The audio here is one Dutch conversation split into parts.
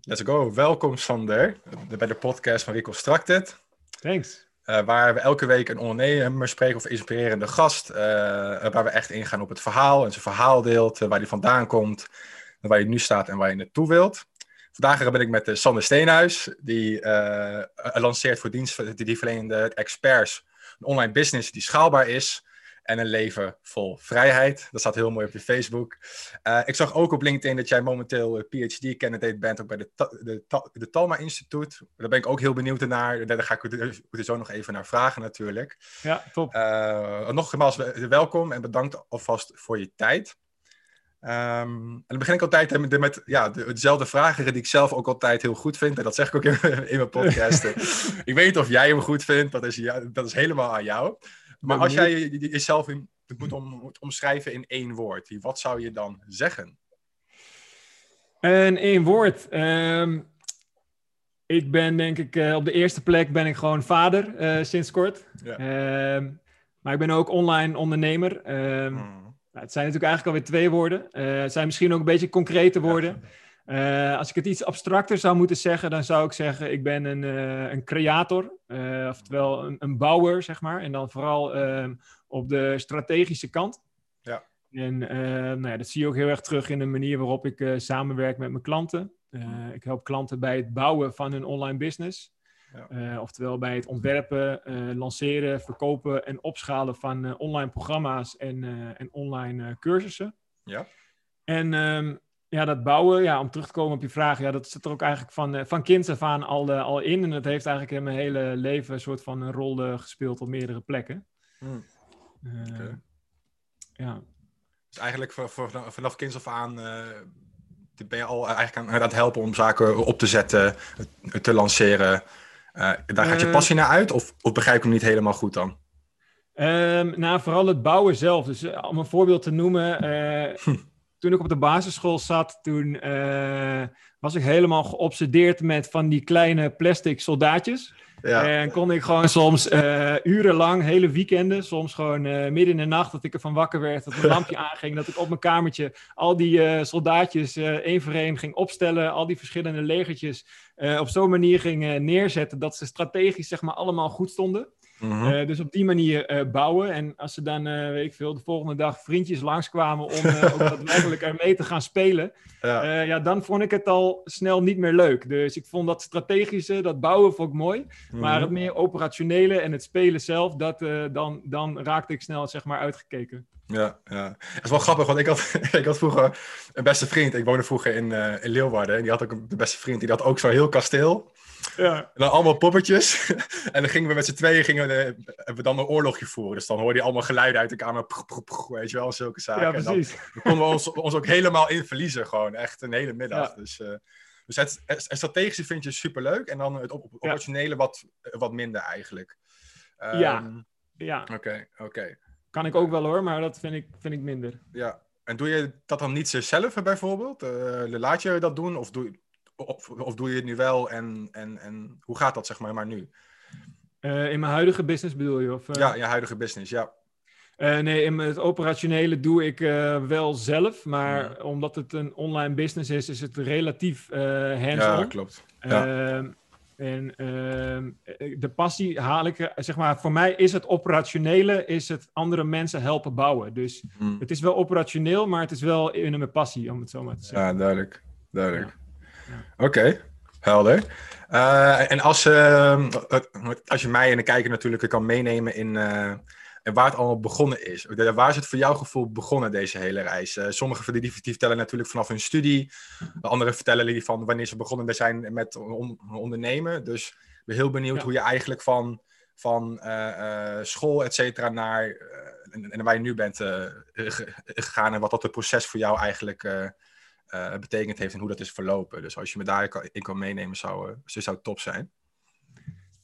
Let's go. Welkom Sander bij de podcast van Reconstructed. Thanks. Uh, waar we elke week een ondernemer spreken of inspirerende gast. Uh, waar we echt ingaan op het verhaal en zijn verhaal deelt. Uh, waar hij vandaan komt, waar je nu staat en waar je naartoe wilt. Vandaag ben ik met Sander Steenhuis. Die lanceert voor dienst die verlenende experts een online business die schaalbaar is en een leven vol vrijheid. Dat staat heel mooi op je Facebook. Uh, ik zag ook op LinkedIn dat jij momenteel PhD-candidate bent, ook bij de, de, de Talma Instituut. Daar ben ik ook heel benieuwd naar. Daar ga ik er zo nog even naar vragen natuurlijk. Ja, top. Uh, nogmaals welkom en bedankt alvast voor je tijd. Um, en dan begin ik altijd met, met ja, dezelfde vragen die ik zelf ook altijd heel goed vind. En dat zeg ik ook in, in mijn podcast. ik weet niet of jij hem goed vindt, dat is, ja, dat is helemaal aan jou. Maar als jij jezelf in, moet, om, omschrijven in één woord, wat zou je dan zeggen? In één woord. Um, ik ben denk ik uh, op de eerste plek ben ik gewoon vader uh, sinds kort. Ja. Um, maar ik ben ook online ondernemer. Um, hmm. nou, het zijn natuurlijk eigenlijk alweer twee woorden. Uh, het zijn misschien ook een beetje concrete woorden. Ja. Als ik het iets abstracter zou moeten zeggen, dan zou ik zeggen: ik ben een, een creator. Uh, oftewel een, een, bouwer, zeg maar. En dan vooral uh, op de strategische kant. Ja. En nou ja, dat zie je ook heel erg terug in de manier waarop ik eh, samenwerk met mijn klanten. ik help klanten bij het bouwen van hun online business. Ja. oftewel bij het ontwerpen, lanceren, verkopen en opschalen van online programma's en, en online cursussen. Ja. En um, ja, dat bouwen, ja, om terug te komen op je vraag, ja, dat zit er ook eigenlijk van, uh, van kinds af aan al, uh, al in. En dat heeft eigenlijk in mijn hele leven een soort van een rol uh, gespeeld op meerdere plekken. Hmm. Okay. Ja. Dus eigenlijk voor, voor, vanaf kinds af aan ben je al eigenlijk aan, het helpen om zaken op te zetten, te lanceren. daar gaat je passie naar uit? Of, of begrijp ik hem niet helemaal goed dan? Um, nou, vooral het bouwen zelf. Dus om een voorbeeld te noemen... Hm toen ik op de basisschool zat, toen uh, was ik helemaal geobsedeerd met van die kleine plastic soldaatjes. Ja. En kon ik gewoon soms uh, urenlang, hele weekenden, soms gewoon uh, midden in de nacht, dat ik ervan wakker werd, dat mijn lampje aanging, dat ik op mijn kamertje al die soldaatjes één voor één ging opstellen, al die verschillende legertjes op zo'n manier ging neerzetten, dat ze strategisch zeg maar allemaal goed stonden. Mhm. Eh, dus op die manier uh, bouwen. En als ze dan, uh, weet ik veel, de volgende dag vriendjes langskwamen om ook daadwerkelijk ermee te gaan spelen, ja. ja. dan vond ik het al snel niet meer leuk. Dus ik vond dat strategische, dat bouwen vond ik mooi. Maar mhm. het meer operationele en het spelen zelf, dat, dan, dan raakte ik snel zeg maar uitgekeken. Ja, ja. Het is wel grappig, want ik had, ik had vroeger een beste vriend. Ik woonde vroeger in, in Leeuwarden. En die had ook de beste vriend. Die had ook zo'n heel kasteel. Ja. En dan allemaal poppetjes. en dan gingen we met z'n tweeën gingen we, we dan een oorlogje voeren. Dus dan hoorde je allemaal geluiden uit de kamer. weet je wel, zulke zaken. Ja, precies. En dan, konden we ons, ons ook helemaal in verliezen. Gewoon echt een hele middag. Dus, uh, dus het, het, strategische vind je superleuk. En dan het op, operationele wat, wat minder eigenlijk. Um, ja. ja. Oké, oké. Kan ik ook wel hoor, maar dat vind ik, vind ik minder. Ja. En doe je dat dan niet zelf bijvoorbeeld? Uh, laat je dat doen? Of doe, of, of doe je het nu wel en, en, en hoe gaat dat zeg maar, maar nu? Uh, in mijn huidige business bedoel je? Of, uh... Ja, je huidige business, ja. Uh, nee, in het operationele doe ik wel zelf, maar ja. omdat het een online business is, is het relatief hands-on. Ja, klopt. Ja. Ehm, en ehm, de passie haal ik, zeg maar, voor mij is het operationele, is het andere mensen helpen bouwen. Dus hmm. het is wel operationeel, maar het is wel in mijn passie, om het zo maar te zeggen. Ja, duidelijk. Duidelijk. Oké, helder. Uh, en als, uh, als je mij en de kijker natuurlijk kan meenemen in uh, waar het allemaal begonnen is. Waar is het voor jouw gevoel begonnen, deze hele reis? sommigen van die, die vertellen natuurlijk vanaf hun studie. Anderen vertellen die van wanneer ze begonnen zijn met on ondernemen. Dus ik ben heel benieuwd ja. hoe je eigenlijk van, van school, et cetera, naar en, en, waar je nu bent gegaan. En wat dat het proces voor jou eigenlijk uh, betekend heeft en hoe dat is verlopen. Dus als je me daarin kan meenemen, zou, uh, zou het top zijn.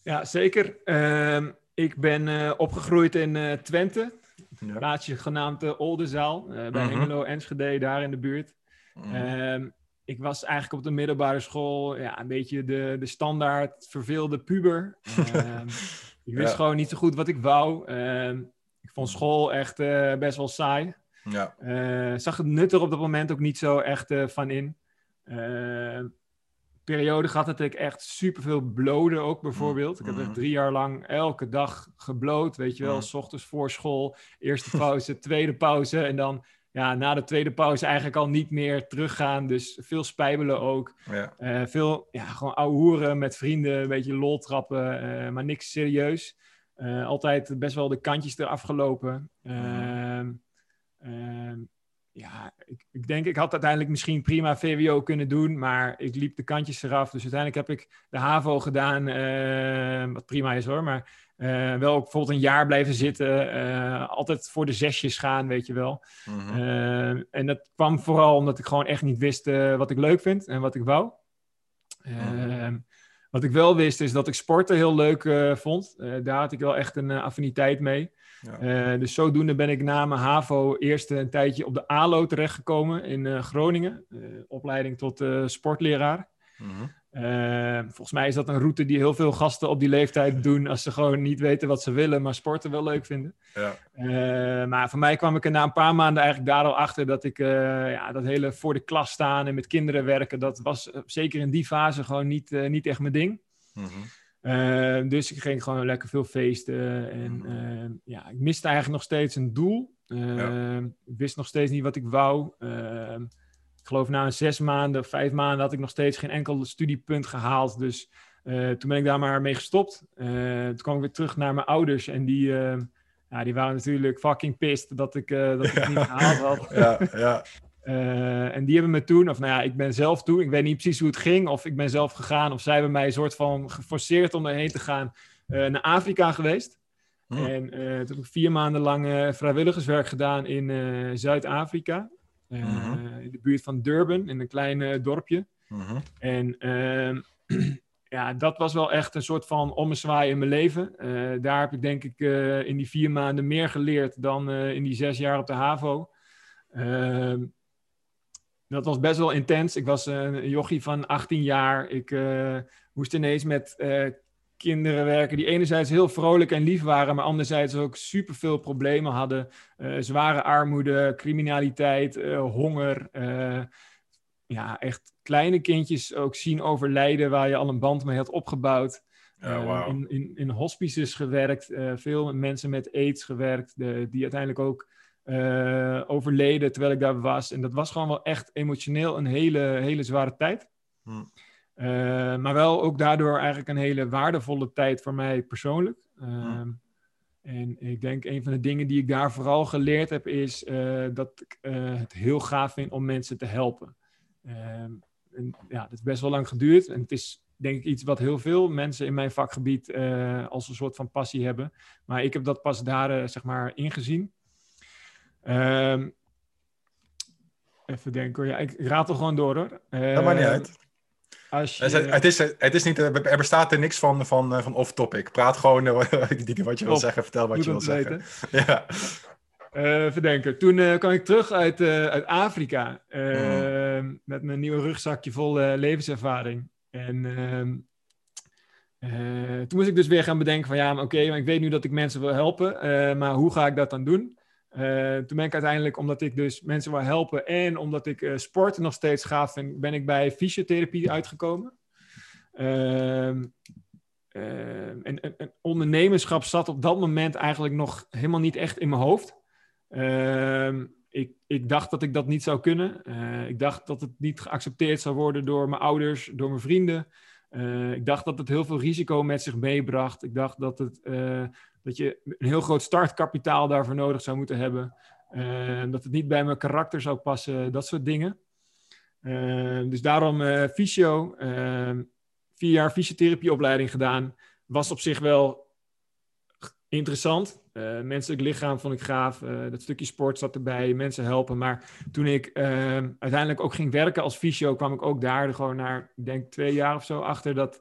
Ja, zeker. Uh, ik ben uh, opgegroeid in Twente. Ja. Plaatsje genaamd Oldenzaal. bij mm -hmm. Hengelo, Enschede, daar in de buurt. Mm -hmm. ik was eigenlijk op de middelbare school ja, een beetje de, de standaard verveelde puber. Ehm, ik wist ja. gewoon niet zo goed wat ik wou. Ehm, ik vond school echt best wel saai. Ja. Uh, zag het nut er op dat moment ook niet zo echt uh, van in. Uh, periode gehad dat ik echt superveel blode ook bijvoorbeeld. Ik heb echt drie jaar lang elke dag gebloot, weet je wel. S ochtends voor school, eerste pauze, tweede pauze. En dan ja, na de tweede pauze eigenlijk al niet meer teruggaan. Dus veel spijbelen ook. Ja. Uh, veel ja, gewoon ouwe hoeren met vrienden, een beetje lol trappen, uh, maar niks serieus. Uh, altijd best wel de kantjes eraf gelopen. Uh, ja, ik, ik, denk, ik had uiteindelijk misschien prima VWO kunnen doen, maar ik liep de kantjes eraf. Dus uiteindelijk heb ik de HAVO gedaan, uh, wat prima is hoor, maar uh, wel ook bijvoorbeeld een jaar blijven zitten, uh, altijd voor de zesjes gaan, weet je wel. Mm -hmm. en dat kwam vooral omdat ik gewoon echt niet wist wat ik leuk vind en wat ik wou. Mm Wat ik wel wist is dat ik sporten heel leuk vond. daar had ik wel echt een affiniteit mee. Ja. dus zodoende ben ik na mijn HAVO eerst een tijdje op de ALO terechtgekomen in Groningen. opleiding tot sportleraar. Mm -hmm. Uh, volgens mij is dat een route die heel veel gasten op die leeftijd doen als ze gewoon niet weten wat ze willen, maar sporten wel leuk vinden. Ja. Maar voor mij kwam ik er na een paar maanden eigenlijk daar al achter dat ik ja, dat hele voor de klas staan en met kinderen werken, dat was zeker in die fase gewoon niet, niet echt mijn ding. Mm -hmm. Dus ik ging gewoon lekker veel feesten en mm ja, ik miste eigenlijk nog steeds een doel. Ja. Ik wist nog steeds niet wat ik wou ik geloof na een zes maanden, vijf maanden had ik nog steeds geen enkel studiepunt gehaald. Dus uh, toen ben ik daar maar mee gestopt. Toen kwam ik weer terug naar mijn ouders en die, ja, die waren natuurlijk fucking pissed dat ik, dat ik het niet gehaald had. ja, ja. en die hebben me toen, of nou ja, ik ben zelf toen, ik weet niet precies hoe het ging, of ik ben zelf gegaan, of zij hebben mij een soort van geforceerd om erheen te gaan, naar Afrika geweest. Hmm. En toen heb ik vier maanden lang vrijwilligerswerk gedaan in Zuid-Afrika. Eh, in de buurt van Durban, in een klein eh, dorpje. Mhm. En ehm, ja, dat was wel echt een soort van ommezwaai in mijn leven. Eh, daar heb ik denk ik in die vier maanden meer geleerd dan in die zes jaar op de HAVO. Dat was best wel intens. Ik was een jochie van 18 jaar. Ik moest ineens met kinderen werken die enerzijds heel vrolijk en lief waren, maar anderzijds ook superveel problemen hadden. Uh, zware armoede, criminaliteit, honger. Ja, echt kleine kindjes ook zien overlijden waar je al een band mee had opgebouwd. Oh, wow. in, in, in hospices gewerkt, veel mensen met aids gewerkt, de, die uiteindelijk ook overleden terwijl ik daar was. En dat was gewoon wel echt emotioneel een hele, hele zware tijd. Hm. Uh, maar wel ook daardoor eigenlijk een hele waardevolle tijd voor mij persoonlijk. Uh, En ik denk een van de dingen die ik daar vooral geleerd heb, is uh, dat ik het heel gaaf vind om mensen te helpen. Ehm, en ja, dat is best wel lang geduurd. En het is denk ik iets wat heel veel mensen in mijn vakgebied als een soort van passie hebben. Maar ik heb dat pas daar zeg maar ingezien. Ehm, even denken hoor. Ja, ik raad er gewoon door hoor. dat maakt niet uit. Als je... het, is, het is niet, er bestaat er niks van, van, van off-topic. Praat gewoon uh, wat je wil zeggen, vertel wat je wil zeggen. ja. Uh, verdenken. Toen uh, kwam ik terug uit, uh, uit Afrika mm. met mijn nieuwe rugzakje vol levenservaring. En ehm, toen moest ik dus weer gaan bedenken van ja, oké, okay, maar ik weet nu dat ik mensen wil helpen, maar hoe ga ik dat dan doen? Uh, toen ben ik uiteindelijk, omdat ik dus mensen wil helpen en omdat ik uh, sporten nog steeds gaaf vind, ben ik bij fysiotherapie uitgekomen. Uh, en, en, ondernemerschap zat op dat moment eigenlijk nog helemaal niet echt in mijn hoofd. Ehm, ik, ik, dacht dat ik dat niet zou kunnen. Uh, ik dacht dat het niet geaccepteerd zou worden door mijn ouders, door mijn vrienden. Ik dacht dat het heel veel risico met zich meebracht. Ik dacht dat het dat je een heel groot startkapitaal daarvoor nodig zou moeten hebben. Uh, dat het niet bij mijn karakter zou passen, dat soort dingen. Dus daarom fysio, vier jaar fysiotherapieopleiding gedaan. Was op zich wel interessant. menselijk lichaam vond ik gaaf. dat stukje sport zat erbij, mensen helpen. Maar toen ik ehm, uiteindelijk ook ging werken als fysio, kwam ik ook daar gewoon naar, denk twee jaar of zo achter dat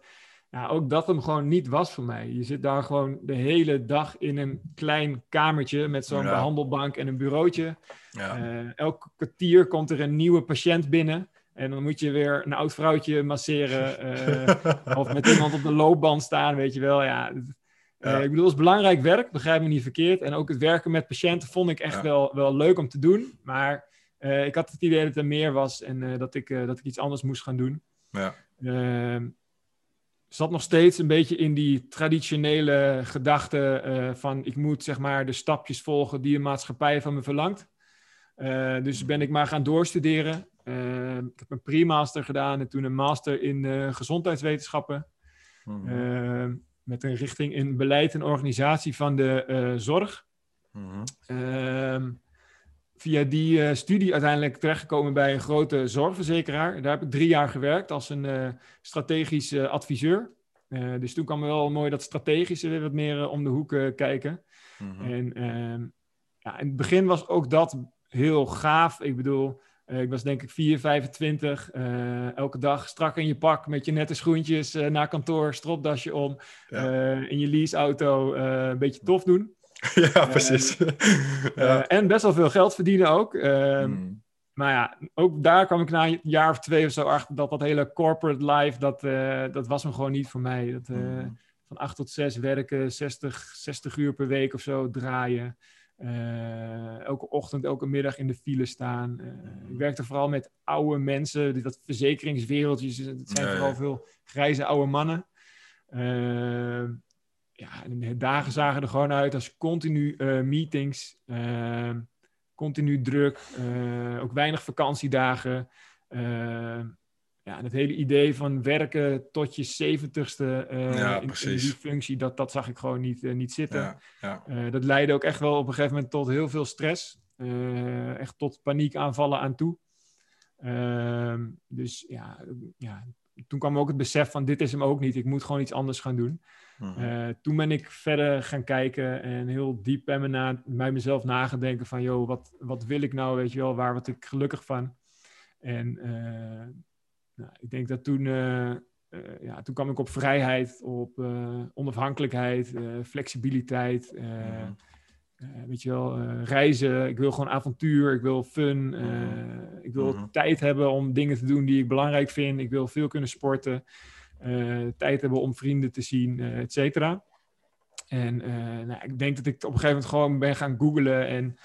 ja, ook dat hem gewoon niet was voor mij. Je zit daar gewoon de hele dag in een klein kamertje met zo'n behandelbank en een bureautje. Ja. Uh, elk kwartier komt er een nieuwe patiënt binnen. En dan moet je weer een oud vrouwtje masseren. Uh, of met iemand op de loopband staan, weet je wel. Ja, uh, ik bedoel, het is belangrijk werk, begrijp me niet verkeerd. En ook het werken met patiënten vond ik echt wel, wel leuk om te doen. Maar ik had het idee dat er meer was en dat, ik, dat ik iets anders moest gaan doen. Ja. Ehm, zat nog steeds een beetje in die traditionele gedachte eh, van ik moet zeg maar de stapjes volgen die de maatschappij van me verlangt. Dus ben ik maar gaan doorstuderen. Uh, ik heb een pre-master gedaan en toen een master in gezondheidswetenschappen. Uh, met een richting in beleid en organisatie van de uh, zorg. Mhm. Ehm, via die uh, studie uiteindelijk terechtgekomen bij een grote zorgverzekeraar. Daar heb ik drie jaar gewerkt als een uh, strategisch adviseur. dus toen kwam wel mooi dat strategische weer wat meer om de hoek kijken. Mhm. En ehm, ja, in het begin was ook dat heel gaaf. Ik bedoel, ik was denk ik 4, 25. Uh, elke dag strak in je pak met je nette schoentjes uh, naar kantoor, stropdasje om. Ja. in je leaseauto een beetje tof doen. ja, precies. ja. en best wel veel geld verdienen ook. Ehm, Mm. Maar ja, ook daar kwam ik na een jaar of twee of zo achter dat dat hele corporate life, dat, dat was me gewoon niet voor mij. Dat, Mm. Van 8 tot 6 werken, 60, 60 uur per week of zo draaien. Uh, elke ochtend, elke middag in de file staan. Uh, ik werkte vooral met oude mensen, dat verzekeringswereldjes. Het zijn vooral veel grijze oude mannen. Uh, ja, de dagen zagen er gewoon uit als continu eh, meetings, continu druk, ook weinig vakantiedagen. Ja, en het hele idee van werken tot je zeventigste Ja, in, die functie, dat, dat zag ik gewoon niet, eh, niet zitten. Ja, ja. Uh, dat leidde ook echt wel op een gegeven moment tot heel veel stress. Uh, echt tot paniekaanvallen aan toe. Uh, dus ja, ja, toen kwam ook het besef van dit is hem ook niet. Ik moet gewoon iets anders gaan doen. Mhm. toen ben ik verder gaan kijken en heel diep bij, me na, bij mezelf nagedenken van... joh, wat, wat wil ik nou, weet je wel, waar word ik gelukkig van? En nou, ik denk dat toen... Uh, ja, toen kwam ik op vrijheid, op uh, onafhankelijkheid, flexibiliteit. Mhm. weet je wel, reizen. Ik wil gewoon avontuur, ik wil fun. Mhm. ik wil tijd hebben om dingen te doen die ik belangrijk vind. Ik wil veel kunnen sporten. eh, tijd hebben om vrienden te zien, et cetera. En nou, ik denk dat ik op een gegeven moment gewoon ben gaan googlen en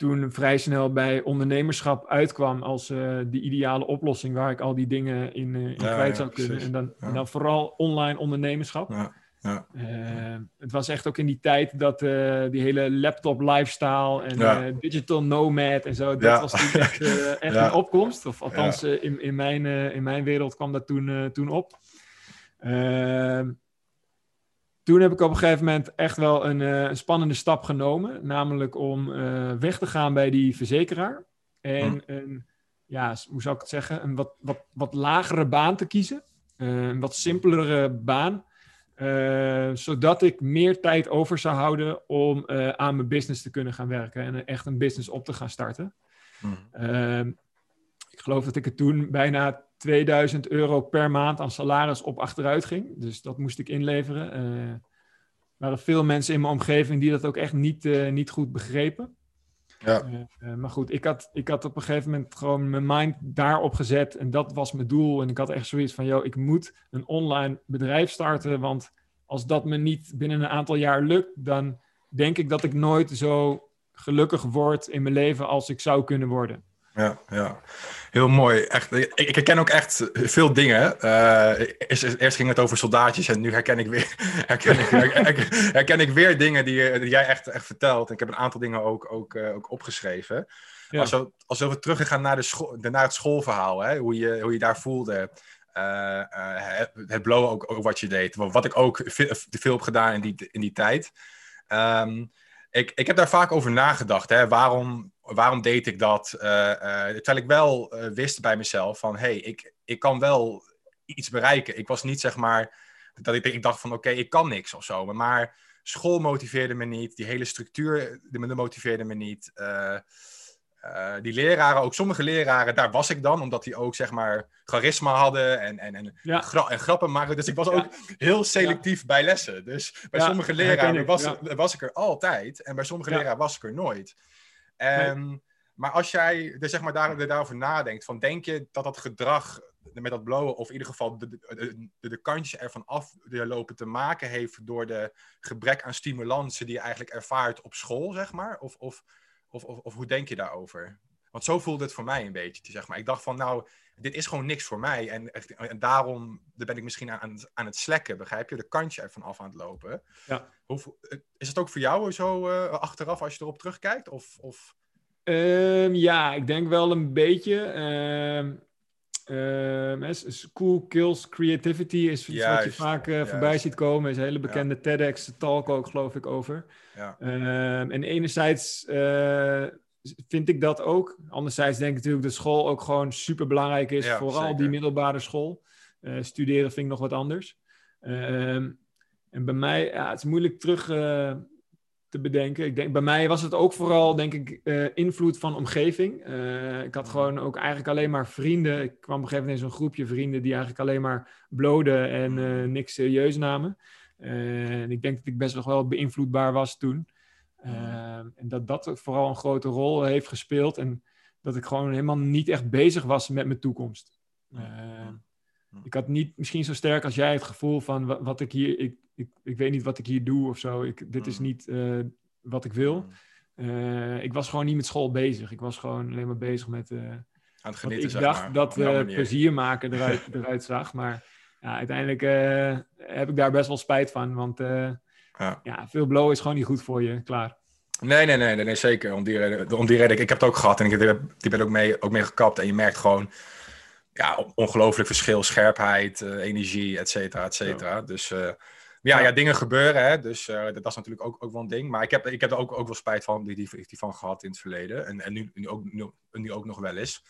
toen vrij snel bij ondernemerschap uitkwam als uh, de ideale oplossing waar ik al die dingen in, uh, in Ja, kwijt ja, zou kunnen. precies. En dan, Ja. en dan vooral online ondernemerschap. Ja, ja. Uh, het was echt ook in die tijd dat die hele laptop lifestyle en digital nomad en zo, dat was toen echt, echt een opkomst. Of althans, in, in, mijn, in mijn wereld kwam dat toen, toen op. Ehm, toen heb ik op een gegeven moment echt wel een, uh, een spannende stap genomen. Namelijk om uh, weg te gaan bij die verzekeraar. En Hm. een, ja, hoe zou ik het zeggen, een wat, wat, wat lagere baan te kiezen. Uh, een wat simpelere baan. Zodat ik meer tijd over zou houden om aan mijn business te kunnen gaan werken. En echt een business op te gaan starten. Mhm. Ik geloof dat ik er toen bijna 2000 euro per maand aan salaris op achteruit ging. Dus dat moest ik inleveren. Uh, er waren veel mensen in mijn omgeving die dat ook echt niet, uh, niet goed begrepen. Ja. Uh, maar goed, ik had, ik had op een gegeven moment gewoon mijn mind daarop gezet. En dat was mijn doel. En ik had echt zoiets van, joh, ik moet een online bedrijf starten. Want als dat me niet binnen een aantal jaar lukt, dan denk ik dat ik nooit zo gelukkig word in mijn leven als ik zou kunnen worden. Ja, ja, heel mooi. Echt, ik, ik herken ook echt veel dingen. Uh, eerst, eerst, ging het over soldaatjes en nu herken ik weer, herken ik, herken, herken ik weer dingen die, die, jij echt, echt vertelt. En ik heb een aantal dingen ook, ook, uh, ook opgeschreven. Ja. Als, we, als we teruggaan naar, de school, naar het schoolverhaal, hè, hoe, je, hoe je daar voelde. Uh, het, het blowen ook, ook, wat je deed. Wat ik ook veel, veel heb gedaan in die, in die tijd. Um, ik, ik heb daar vaak over nagedacht. Hè. Waarom, waarom deed ik dat? Uh, uh, terwijl ik wel uh, wist bij mezelf van... hé, hey, ik, ik kan wel iets bereiken. Ik was niet zeg maar... dat ik, ik dacht van oké, okay, ik kan niks of zo. Maar school motiveerde me niet. Die hele structuur die motiveerde me niet. Uh, die leraren, ook sommige leraren, daar was ik dan, omdat die ook zeg maar charisma hadden en, en, en, ja. gra en grappen maakten. Dus ik was ook heel selectief ja. bij lessen. Dus bij sommige leraren was, was ik er altijd en bij sommige leraren was ik er nooit. Nee. Maar als jij er, zeg maar, daar, daarover nadenkt, van denk je dat dat gedrag met dat blowen, of in ieder geval de, de, de, kantjes ervan af lopen te maken heeft door de gebrek aan stimulansen die je eigenlijk ervaart op school, zeg maar? Of, of, of, of, of hoe denk je daarover? Want zo voelde het voor mij een beetje, zeg maar. Ik dacht van, nou, dit is gewoon niks voor mij. En, en daarom ben ik misschien aan, aan het slekken, begrijp je? De kantje ervan af aan het lopen. Ja. Hoe, is het ook voor jou zo uh, achteraf als je erop terugkijkt? Of, of... Um, ja, ik denk wel een beetje. Um, school kills creativity is iets wat je vaak uh, voorbij ziet komen. is een hele bekende ja. TEDx-talk ook, geloof ik, over. Ja. En enerzijds uh, vind ik dat ook. Anderzijds denk ik natuurlijk dat school ook gewoon super belangrijk is. vooral zeker. die middelbare school. Uh, studeren vind ik nog wat anders. Um, en bij mij, ja, het is moeilijk terug uh, te bedenken. Ik denk, bij mij was het ook vooral, denk ik, uh, invloed van omgeving. ik had gewoon ook eigenlijk alleen maar vrienden. Ik kwam op een gegeven moment in zo'n groepje vrienden die eigenlijk alleen maar bloden en niks serieus namen. en ik denk dat ik best nog wel beïnvloedbaar was toen. Uh, en dat dat vooral een grote rol heeft gespeeld. En dat ik gewoon helemaal niet echt bezig was met mijn toekomst. Uh, ik had niet misschien zo sterk als jij het gevoel van wat, wat ik hier. Ik, ik, ik weet niet wat ik hier doe of zo. Ik, dit is niet uh, wat ik wil. ik was gewoon niet met school bezig. Ik was gewoon alleen maar bezig met. Aan het genieten, ik zeg dacht maar, dat plezier maken eruit, eruit zag. Maar ja, uiteindelijk heb ik daar best wel spijt van. Want ja. ja, veel blow is gewoon niet goed voor je. Klaar. Nee, nee, nee, nee, nee zeker. Om die reden. Om die reden ik, ik heb het ook gehad en ik heb die ben ook mee, ook mee gekapt. En je merkt gewoon ja, ongelooflijk verschil, scherpheid, uh, energie, et cetera, et cetera. Ja. Dus uh, ja, ja, dingen gebeuren. Hè? Dus uh, dat, dat is natuurlijk ook, ook wel een ding. Maar ik heb, ik heb er ook, ook wel spijt van, die, die, die van gehad in het verleden. En, en nu, nu, ook, nu, nu ook nog wel eens.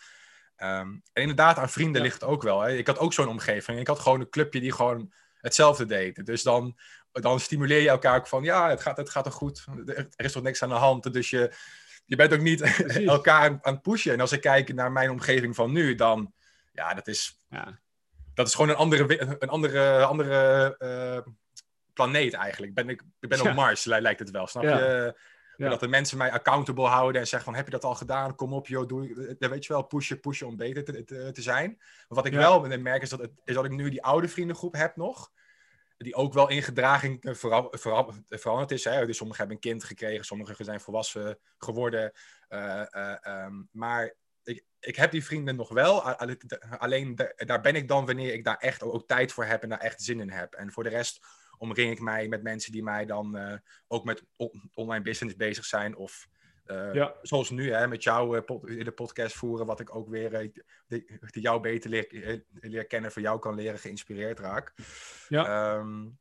Um, en inderdaad, aan vrienden ja. ligt het ook wel. Hè? Ik had ook zo'n omgeving. Ik had gewoon een clubje die gewoon hetzelfde deed. Dus dan, dan stimuleer je elkaar ook van, ja, het gaat, het gaat er goed. Er is toch niks aan de hand. Dus je, je bent ook niet elkaar aan, het pushen. En als ik kijk naar mijn omgeving van nu, dan, ja, dat is, ja. Dat is gewoon een andere, een andere, andere uh, planeet eigenlijk. Ben ik, ik ben ja. op Mars, lijkt het wel, snap ja. je? Dat de mensen mij accountable houden en zeggen van, heb je dat al gedaan? Kom op, joh, doe, weet je wel, pushen, pushen om beter te, te, te zijn. Maar wat ik wel merk is dat, het, is dat ik nu die oude vriendengroep heb nog die ook wel in gedraging vera veranderd is. Hè? Dus sommigen hebben een kind gekregen, sommigen zijn volwassen geworden. Uh, uh, um, maar ik, ik heb die vrienden nog wel. Alleen daar ben ik dan wanneer ik daar echt ook, tijd voor heb en daar echt zin in heb. En voor de rest omring ik mij met mensen die mij dan ook met on online business bezig zijn. Of uh, ja. zoals nu, hè, met jou uh, pod de podcast voeren, wat ik ook weer uh, de, de jou beter leer, leer, kennen, voor jou kan leren, geïnspireerd raak. Ja. Um,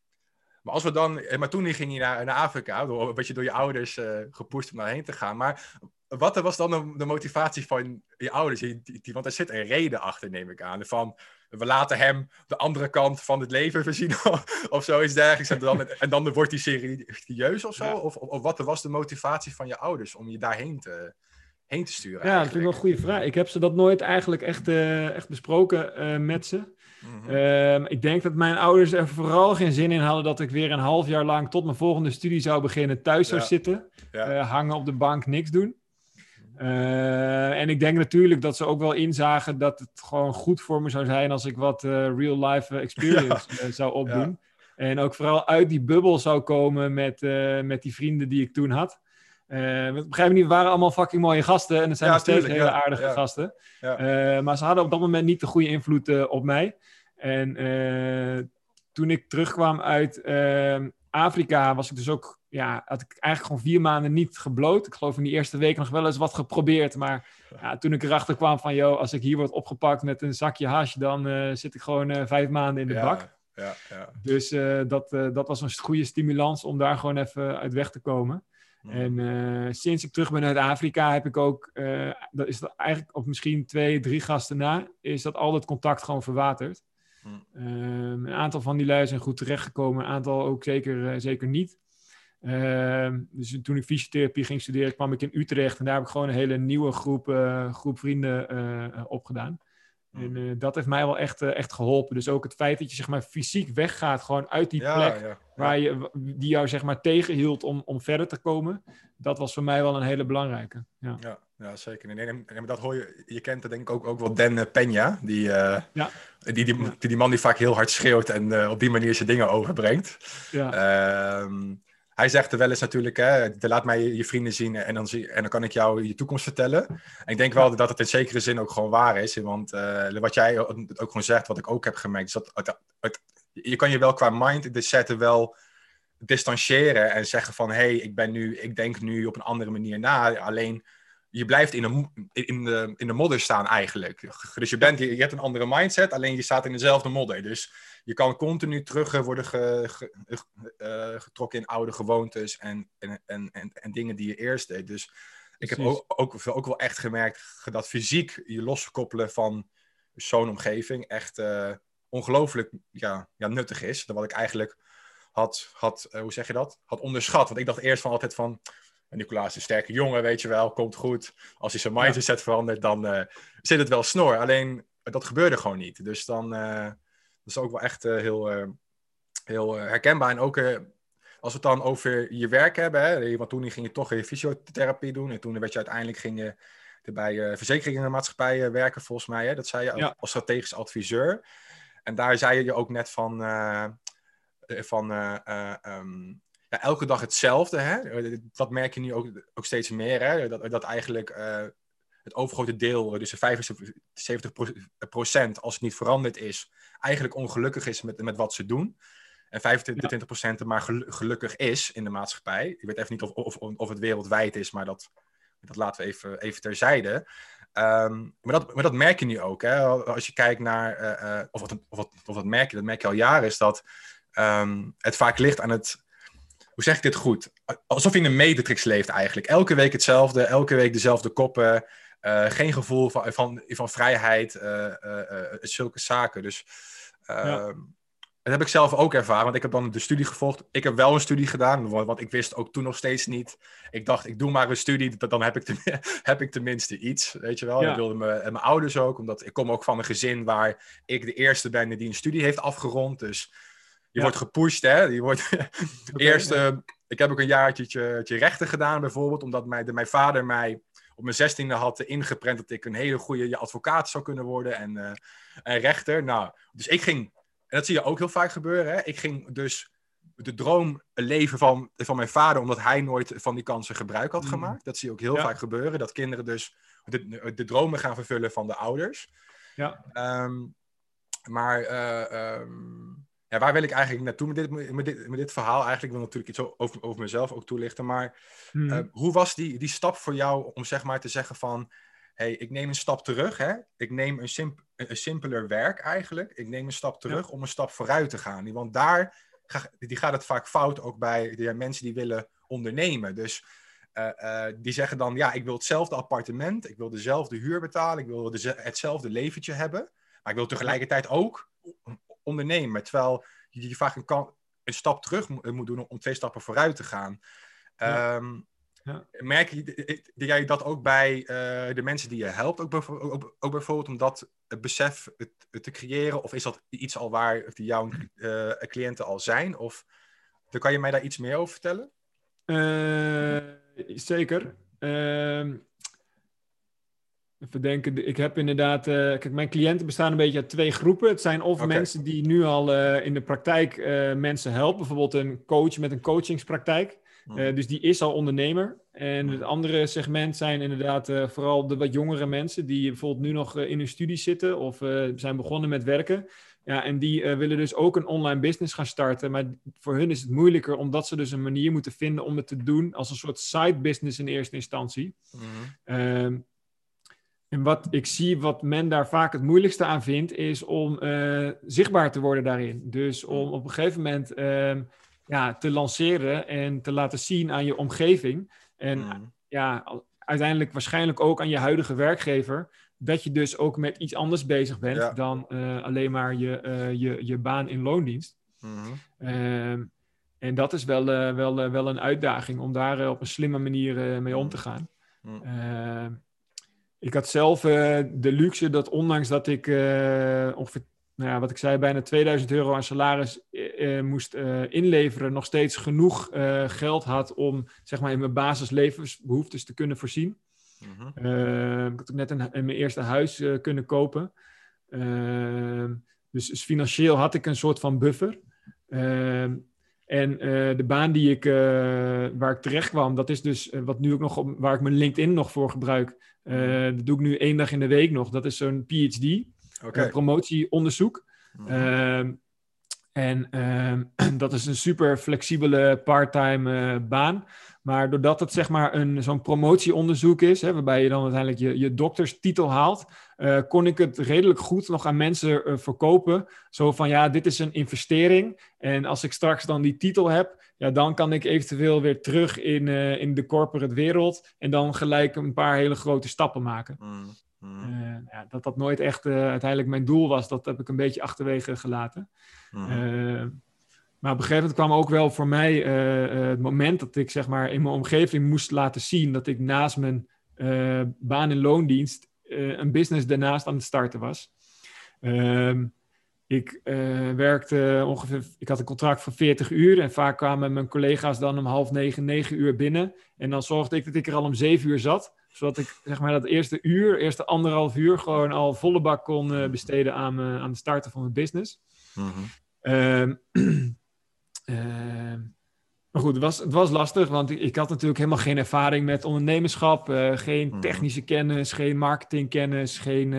maar als we dan, maar toen ging je naar, naar Afrika, door, een beetje door je ouders gepusht om daarheen te gaan. Maar wat was dan de, motivatie van je ouders? Want er zit een reden achter, neem ik aan. Van, we laten hem de andere kant van het leven voorzien of zoiets dergelijks. En dan, en dan wordt hij serieus of zo? Ja. Of, of, wat was de motivatie van je ouders om je daarheen te, heen te sturen? Ja, dat vind ik wel een goede vraag. Ik heb ze dat nooit eigenlijk echt, uh, echt besproken uh, met ze. Mm -hmm. uh, ik denk dat mijn ouders er vooral geen zin in hadden dat ik weer een half jaar lang tot mijn volgende studie zou beginnen thuis zou zitten. Ja. Uh, hangen op de bank, niks doen. Uh, en ik denk natuurlijk dat ze ook wel inzagen dat het gewoon goed voor me zou zijn als ik wat uh, real-life experience ja. uh, zou opdoen. Ja. En ook vooral uit die bubbel zou komen met, met die vrienden die ik toen had. begrijp niet, we waren allemaal fucking mooie gasten en het zijn Ja, nog steeds tuurlijk, hele aardige gasten. Maar ze hadden op dat moment niet de goede invloed op mij. En eh, toen ik terugkwam uit Afrika was ik dus ook ja, had ik eigenlijk gewoon vier maanden niet gebloot. Ik geloof in die eerste week nog wel eens wat geprobeerd. Maar ja, toen ik erachter kwam van, joh, als ik hier word opgepakt met een zakje hash, dan uh, zit ik gewoon uh, vijf maanden in de ja, bak. Ja, ja. Dus uh, dat, dat was een goede stimulans om daar gewoon even uit weg te komen. Mm. En sinds ik terug ben uit Afrika heb ik ook, dat is dat eigenlijk op misschien twee, drie gasten na, is dat al dat contact gewoon verwaterd. Mm. Um, een aantal van die lui zijn goed terechtgekomen, een aantal ook zeker, zeker niet. Uh, dus toen ik fysiotherapie ging studeren, kwam ik in Utrecht en daar heb ik gewoon een hele nieuwe groep, uh, groep vrienden uh, opgedaan. Mm. En dat heeft mij wel echt, echt geholpen. Dus ook het feit dat je zeg maar, fysiek weggaat, gewoon uit die Ja, plek ja. Waar je, die jou zeg maar, tegenhield om, om verder te komen, dat was voor mij wel een hele belangrijke. Ja, Ja, ja, zeker. Nee, nee, nee, dat hoor je. Je kent denk ik ook, ook wel Dan eh, Peña. Die, eh, Ja. die, die, die, die man die vaak heel hard schreeuwt en eh, op die manier zijn dingen overbrengt. ja. Ehm, hij zegt er wel eens natuurlijk, hè, laat mij je vrienden zien en dan, zie, en dan kan ik jou je toekomst vertellen. En ik denk wel dat het in zekere zin ook gewoon waar is. Want wat jij ook gewoon zegt, wat ik ook heb gemerkt, is dat het, het, je kan je wel qua mind zetten wel distancieren en zeggen van, hé, hey, ik ben nu, ik denk nu op een andere manier na. Alleen je blijft in de, in, de, in de modder staan eigenlijk. Dus je, bent, je, hebt een andere mindset, alleen je staat in dezelfde modder. Dus je kan continu terug eh, worden eh, getrokken in oude gewoontes en, en, en, en, dingen die je eerst deed. Dus ik heb ook, ook, ook wel echt gemerkt dat fysiek je loskoppelen van zo'n omgeving echt uh, ongelooflijk ja, ja, nuttig is. Dan wat ik eigenlijk had, had hoe zeg je dat, had onderschat. Want ik dacht eerst van altijd van, Nicolaas is een sterke jongen, weet je wel, komt goed. Als hij zijn mindset verandert, dan zit het wel snor. Alleen, dat gebeurde gewoon niet. Dus dan is ook wel echt eh, heel, eh, heel eh, herkenbaar. En ook als we het dan over je werk hebben, hè, want toen ging je toch je fysiotherapie doen. En toen werd je uiteindelijk ging je bij uh, verzekeringenmaatschappijen werken, volgens mij. Hè? Dat zei je als strategisch adviseur. En daar zei je ook net van, van um, elke dag hetzelfde. Hè? Dat merk je nu ook, ook steeds meer. Hè? Dat, dat eigenlijk het overgrote deel, dus de 75% als het niet veranderd is, eigenlijk ongelukkig is met, met wat ze doen. En 25%, ja. maar gelukkig is in de maatschappij. Ik weet even niet of, of, of het wereldwijd is, maar dat, dat laten we even, even terzijde. Um, maar, dat, maar dat merk je nu ook. Hè? Als je kijkt naar, of, wat, of, wat, of wat merk je, dat merk je al jaren, is dat um, het vaak ligt aan het. Hoe zeg ik dit goed? Alsof je in een matrix leeft eigenlijk. Elke week hetzelfde, elke week dezelfde koppen. Uh, geen gevoel van, van, van vrijheid, uh, zulke zaken. Dus ja. Ehm, dat heb ik zelf ook ervaren, want ik heb dan de studie gevolgd. Ik heb wel een studie gedaan, want ik wist ook toen nog steeds niet. Ik dacht, ik doe maar een studie, dan heb ik, ten, heb ik tenminste iets, weet je wel. Ja. Ik wilde me, en mijn ouders ook, omdat ik kom ook van een gezin waar ik de eerste ben die een studie heeft afgerond. Dus je wordt gepusht, hè. Je wordt eerst, ik heb ook een jaartje rechten gedaan bijvoorbeeld, omdat mijn, de, mijn vader mij op mijn zestiende had ingeprent dat ik een hele goede advocaat zou kunnen worden en, uh, en rechter. Nou, dus ik ging, en dat zie je ook heel vaak gebeuren, hè? ik ging dus de droom leven van, van mijn vader, omdat hij nooit van die kansen gebruik had mm. gemaakt. Dat zie je ook heel vaak gebeuren, dat kinderen dus de, de dromen gaan vervullen van de ouders. Ja. Um, maar uh, um, ja, waar wil ik eigenlijk naartoe met dit, met dit, met dit verhaal? Eigenlijk wil ik natuurlijk iets over, over mezelf ook toelichten. Maar hmm. uh, hoe was die, die stap voor jou om zeg maar te zeggen van... hey, ik neem een stap terug. Hè? Ik neem een, simp een simpeler werk eigenlijk. Ik neem een stap terug om een stap vooruit te gaan. Want daar ga, die gaat het vaak fout ook bij de mensen die willen ondernemen. Dus uh, uh, die zeggen dan, ja, ik wil hetzelfde appartement. Ik wil dezelfde huur betalen. Ik wil de, hetzelfde leventje hebben. Maar ik wil tegelijkertijd ook ondernemen. Terwijl je, je vaak een, een stap terug moet doen om twee stappen vooruit te gaan. Ja. Um, ja. Merk je jij dat ook bij uh, de mensen die je helpt, ook, bijvoorbeeld, ook, ook bijvoorbeeld om dat het besef te creëren? Of is dat iets al waar die jouw uh, cliënten al zijn? Of dan kan je mij daar iets meer over vertellen? Uh, zeker. Ehm, Even denken, ik heb inderdaad, uh, kijk, mijn cliënten bestaan een beetje uit twee groepen. Het zijn of mensen die nu al uh, in de praktijk uh, mensen helpen, bijvoorbeeld een coach met een coachingspraktijk. Hmm. dus die is al ondernemer. En het andere segment zijn inderdaad vooral de wat jongere mensen die bijvoorbeeld nu nog in hun studie zitten of zijn begonnen met werken. Ja, en die willen dus ook een online business gaan starten. Maar voor hun is het moeilijker omdat ze dus een manier moeten vinden om het te doen als een soort side business in eerste instantie. Mm. En wat ik zie, wat men daar vaak het moeilijkste aan vindt, is om uh, zichtbaar te worden daarin. Dus om op een gegeven moment uh, ja, te lanceren en te laten zien aan je omgeving. En mm. ja, uiteindelijk waarschijnlijk ook aan je huidige werkgever. Dat je dus ook met iets anders bezig bent ja. dan uh, alleen maar je, je, je baan in loondienst. Mm. en dat is wel, wel, wel een uitdaging om daar op een slimme manier mee om te gaan. Mm. Ik had zelf uh, de luxe dat ondanks dat ik uh, ongeveer, nou ja, wat ik zei, bijna 2000 euro aan salaris uh, moest inleveren, nog steeds genoeg geld had om zeg maar, in mijn basislevensbehoeftes te kunnen voorzien. Mm -hmm. ik had ook net een, in mijn eerste huis kunnen kopen. Ehm, dus, dus, financieel had ik een soort van buffer. Ehm, En de baan die ik, waar ik terecht kwam, dat is dus wat nu ook nog op, waar ik mijn LinkedIn nog voor gebruik. Dat doe ik nu één dag in de week nog. Dat is zo'n PhD, okay. promotieonderzoek. Mm en ehm, dat is een super flexibele parttime uh, baan. Maar doordat het zeg maar een, zo'n promotieonderzoek is, hè, waarbij je dan uiteindelijk je, je dokterstitel haalt, uh, kon ik het redelijk goed nog aan mensen verkopen. Zo van ja, dit is een investering. En als ik straks dan die titel heb, ja, dan kan ik eventueel weer terug in, in de corporate wereld. En dan gelijk een paar hele grote stappen maken. Mm, mm. ja, dat dat nooit echt uiteindelijk mijn doel was, dat heb ik een beetje achterwege gelaten. Eh, maar op een gegeven moment kwam ook wel voor mij eh, eh, het moment dat ik zeg maar in mijn omgeving moest laten zien dat ik naast mijn baan in loondienst een business daarnaast aan het starten was. Ehm, ik werkte ongeveer, ik had een contract van 40 uur en vaak kwamen mijn collega's dan om half negen, negen uur binnen. En dan zorgde ik dat ik er al om zeven uur zat, zodat ik zeg maar dat eerste uur, eerste anderhalf uur gewoon al volle bak kon besteden aan, aan het starten van mijn business. Mhm. Ehm, ehm, maar goed, het was, het was lastig, want ik, ik, had natuurlijk helemaal geen ervaring met ondernemerschap, geen mhm. technische kennis, geen marketingkennis, geen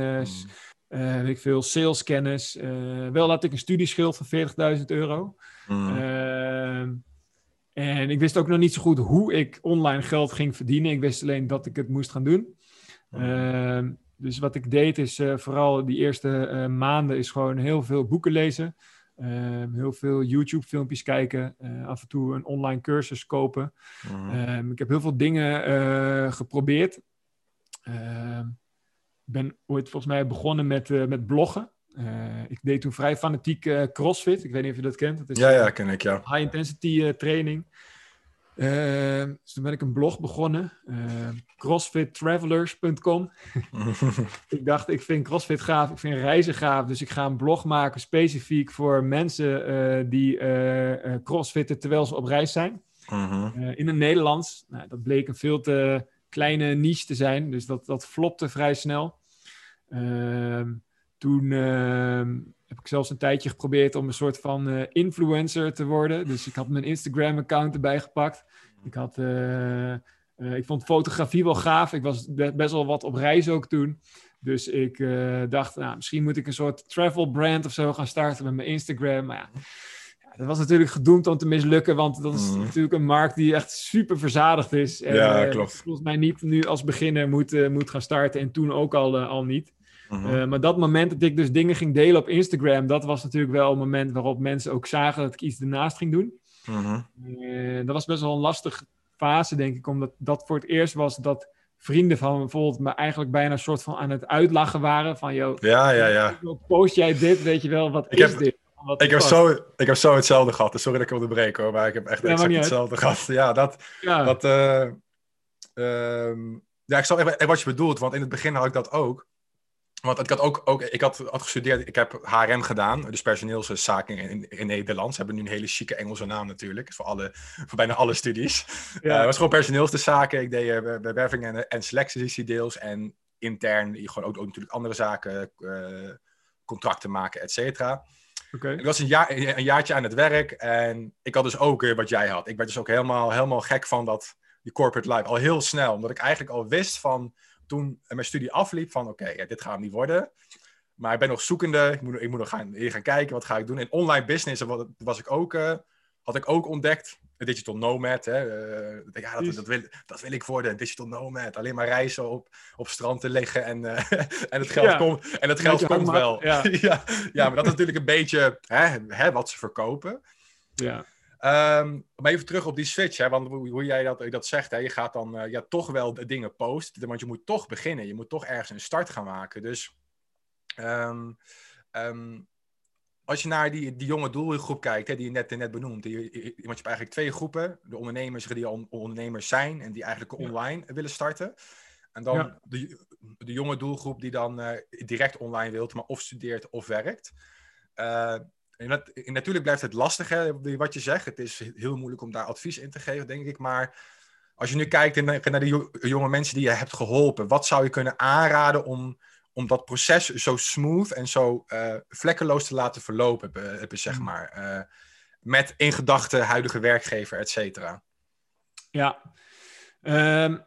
weet ik veel, saleskennis. wel had ik een studieschild van 40.000 euro. Ehm, en ik wist ook nog niet zo goed hoe ik online geld ging verdienen. Ik wist alleen dat ik het moest gaan doen. dus wat ik deed is vooral die eerste maanden is gewoon heel veel boeken lezen. Heel veel YouTube-filmpjes kijken, uh, af en toe een online cursus kopen. Mhm. Ehm, ik heb heel veel dingen uh, geprobeerd. Ehm, ben ooit volgens mij begonnen met, uh, met bloggen. ik deed toen vrij fanatiek CrossFit. Ik weet niet of je dat kent. Dat is ja, ja, ken ik, ja. High-intensity training. Uh, dus toen ben ik een blog begonnen, crossfittravelers.com. ik dacht, ik vind CrossFit gaaf, ik vind reizen gaaf, dus ik ga een blog maken specifiek voor mensen die crossfitten terwijl ze op reis zijn. Mhm. in het Nederlands. Nou, dat bleek een veel te kleine niche te zijn, dus dat, dat flopte vrij snel. Ehm, toen ehm, heb ik zelfs een tijdje geprobeerd om een soort van uh, influencer te worden. Dus ik had mijn Instagram-account erbij gepakt. Ik, had, uh, uh, ik vond fotografie wel gaaf. Ik was best wel wat op reis ook toen. Dus ik dacht, nou, misschien moet ik een soort travel brand of zo gaan starten met mijn Instagram. Maar ja, dat was natuurlijk gedoemd om te mislukken, want dat is mhm. natuurlijk een markt die echt super verzadigd is. En, ja, klopt. volgens mij niet nu als beginner moet, moet gaan starten en toen ook al, al niet. Mhm. Eh, maar dat moment dat ik dus dingen ging delen op Instagram, dat was natuurlijk wel een moment waarop mensen ook zagen dat ik iets ernaast ging doen. Mhm. Eh, dat was best wel een lastige fase, denk ik, omdat dat voor het eerst was dat vrienden van me bijvoorbeeld me eigenlijk bijna een soort van aan het uitlachen waren. Van, joh, ja, ja, ja. post jij dit, weet je wel, wat ik is dit? ik, heb zo, ik heb zo hetzelfde gehad. Sorry dat ik onderbreek hoor, maar ik heb echt exact hetzelfde gehad. Ja, dat... Ja. dat uh, ja, ik snap even wat je bedoelt, want in het begin had ik dat ook. Want ik had ook, ook ik had, had gestudeerd, ik heb HRM gedaan, dus personeelszaken in, in Nederlands. Ze hebben nu een hele chique Engelse naam natuurlijk, voor, alle, voor bijna alle studies. Ja. Uh, het was gewoon personeelszaken. Ik deed uh, bewerving en, en selectie deels en intern gewoon ook, ook natuurlijk andere zaken, uh, contracten maken, et cetera. Okay. Ik was een, jaar, een jaartje aan het werk en ik had dus ook wat jij had. Ik werd dus ook helemaal, helemaal gek van dat, die corporate life, al heel snel. Omdat ik eigenlijk al wist van toen mijn studie afliep van oké, ja, dit gaat niet worden. Maar ik ben nog zoekende. Ik moet, ik moet nog gaan, hier gaan kijken, wat ga ik doen. In online business was ik ook, uh, had ik ook ontdekt. Een digital nomad. Hè. Uh, ja, dat, dat, wil, dat wil ik worden, een digital nomad. Alleen maar reizen op, op strand te liggen en, uh, en het geld, komt, en het geld komt wel. Ja. ja. Ja, maar dat is natuurlijk een beetje hè, hè, wat ze verkopen. Ja. Um, maar even terug op die switch, hè, want hoe, hoe jij dat, dat zegt, hè, je gaat dan uh, ja, toch wel dingen posten, want je moet toch beginnen, je moet toch ergens een start gaan maken. Dus um, um, als je naar die, die jonge doelgroep kijkt, hè, die je net, net benoemd, die, want je hebt eigenlijk twee groepen, de ondernemers die al ondernemers zijn en die eigenlijk online willen starten. En dan ja. de, de jonge doelgroep die dan uh, direct online wilt, maar of studeert of werkt. Uh, en, natuurlijk blijft het lastig, hè, wat je zegt. Het is heel moeilijk om daar advies in te geven, denk ik. Maar als je nu kijkt naar de jonge mensen die je hebt geholpen, wat zou je kunnen aanraden om, om dat proces zo smooth en zo uh, vlekkeloos te laten verlopen, zeg mhm. maar. Uh, met in gedachten huidige werkgever, et cetera. Ja, Ehm,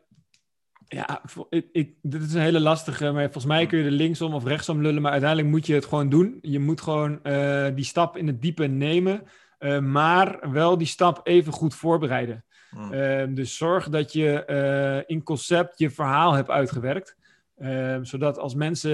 ja, ik, ik, dit is een hele lastige, maar volgens mij kun je er linksom of rechtsom lullen, maar uiteindelijk moet je het gewoon doen. Je moet gewoon uh, die stap in het diepe nemen, uh, maar wel die stap even goed voorbereiden. Hmm. Uh, dus zorg dat je eh, in concept je verhaal hebt uitgewerkt. Ehm, zodat als mensen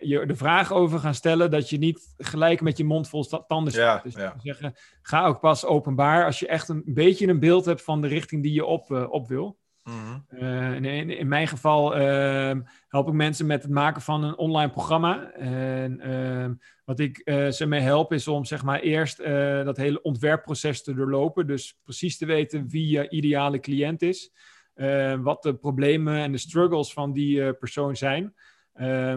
je de vraag over gaan stellen, dat je niet gelijk met je mond vol tanden staat. Ja, dus ja. zeggen, ga ook pas openbaar als je echt een beetje een beeld hebt van de richting die je op, op wil. Mhm. in, in, mijn geval uh, help ik mensen met het maken van een online programma. En ehm, wat ik uh, ze mee help is om zeg maar eerst uh, dat hele ontwerpproces te doorlopen. Dus precies te weten wie je ideale cliënt is. Ehm, wat de problemen en de struggles van die eh, persoon zijn.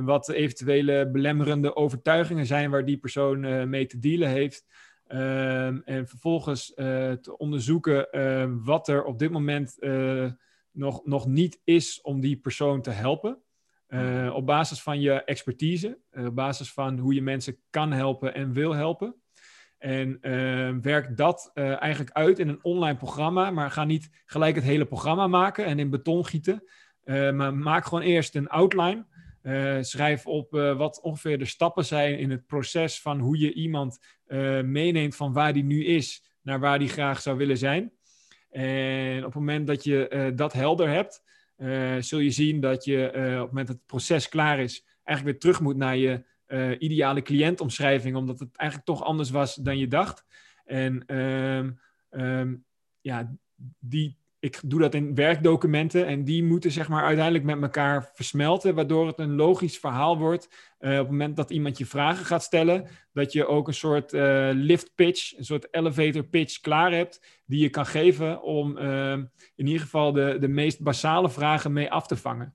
wat de eventuele belemmerende overtuigingen zijn waar die persoon mee te dealen heeft. en vervolgens te onderzoeken wat er op dit moment nog, nog niet is om die persoon te helpen. Uh, op basis van je expertise, uh, op basis van hoe je mensen kan helpen en wil helpen. En uh, werk dat eigenlijk uit in een online programma, maar ga niet gelijk het hele programma maken en in beton gieten. maar maak gewoon eerst een outline. schrijf op wat ongeveer de stappen zijn in het proces van hoe je iemand meeneemt van waar die nu is naar waar die graag zou willen zijn. En op het moment dat je eh, dat helder hebt, uh, zul je zien dat je uh, op het moment dat het proces klaar is, eigenlijk weer terug moet naar je ideale cliëntomschrijving, omdat het eigenlijk toch anders was dan je dacht. En um, um, ja, die ik doe dat in werkdocumenten en die moeten zeg maar uiteindelijk met elkaar versmelten, waardoor het een logisch verhaal wordt. Uh, op het moment dat iemand je vragen gaat stellen, dat je ook een soort uh, lift pitch, een soort elevator pitch klaar hebt, die je kan geven om uh, in ieder geval de, de meest basale vragen mee af te vangen.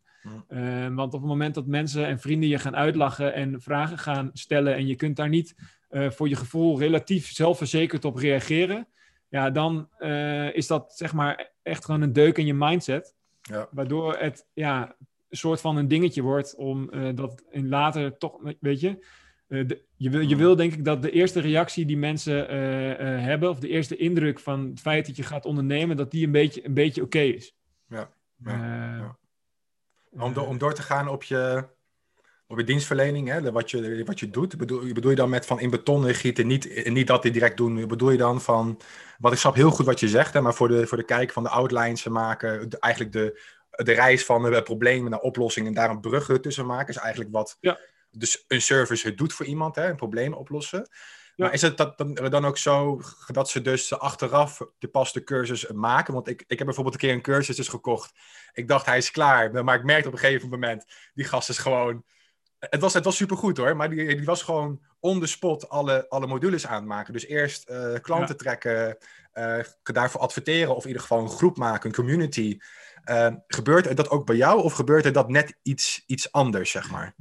want op het moment dat mensen en vrienden je gaan uitlachen en vragen gaan stellen en je kunt daar niet voor je gevoel relatief zelfverzekerd op reageren, ja, dan is dat zeg maar echt gewoon een deuk in je mindset. Ja. Waardoor het ja, een soort van een dingetje wordt om uh, dat in later toch, weet je. Uh, de, je, wil, je wil denk ik dat de eerste reactie die mensen uh, hebben, of de eerste indruk van het feit dat je gaat ondernemen, dat die een beetje, een beetje oké is. Ja. ja, ja. Om, do, om door te gaan op je, op je dienstverlening, hè, wat, je, wat je doet, bedoel, bedoel je dan met van in beton gieten, niet, niet dat die direct doen, bedoel je dan van, wat ik snap heel goed wat je zegt, hè, maar voor de, voor de kijk van de outlines maken, eigenlijk de, de reis van de problemen naar oplossingen en daar een brug tussen maken, is eigenlijk wat ja. dus een service het doet voor iemand, hè, een probleem oplossen. Maar is het dat, dan, dan ook zo dat ze dus achteraf de paste cursus maken? Want ik, ik heb bijvoorbeeld een keer een cursus dus gekocht. Ik dacht, hij is klaar. Maar ik merkte op een gegeven moment, die gast is gewoon het was, het was supergoed hoor, maar die, die was gewoon on the spot alle, alle modules aan het maken. Dus eerst uh, klanten trekken, uh, daarvoor adverteren of in ieder geval een groep maken, een community. Uh, gebeurt dat ook bij jou of gebeurt er dat net iets, iets anders, zeg maar?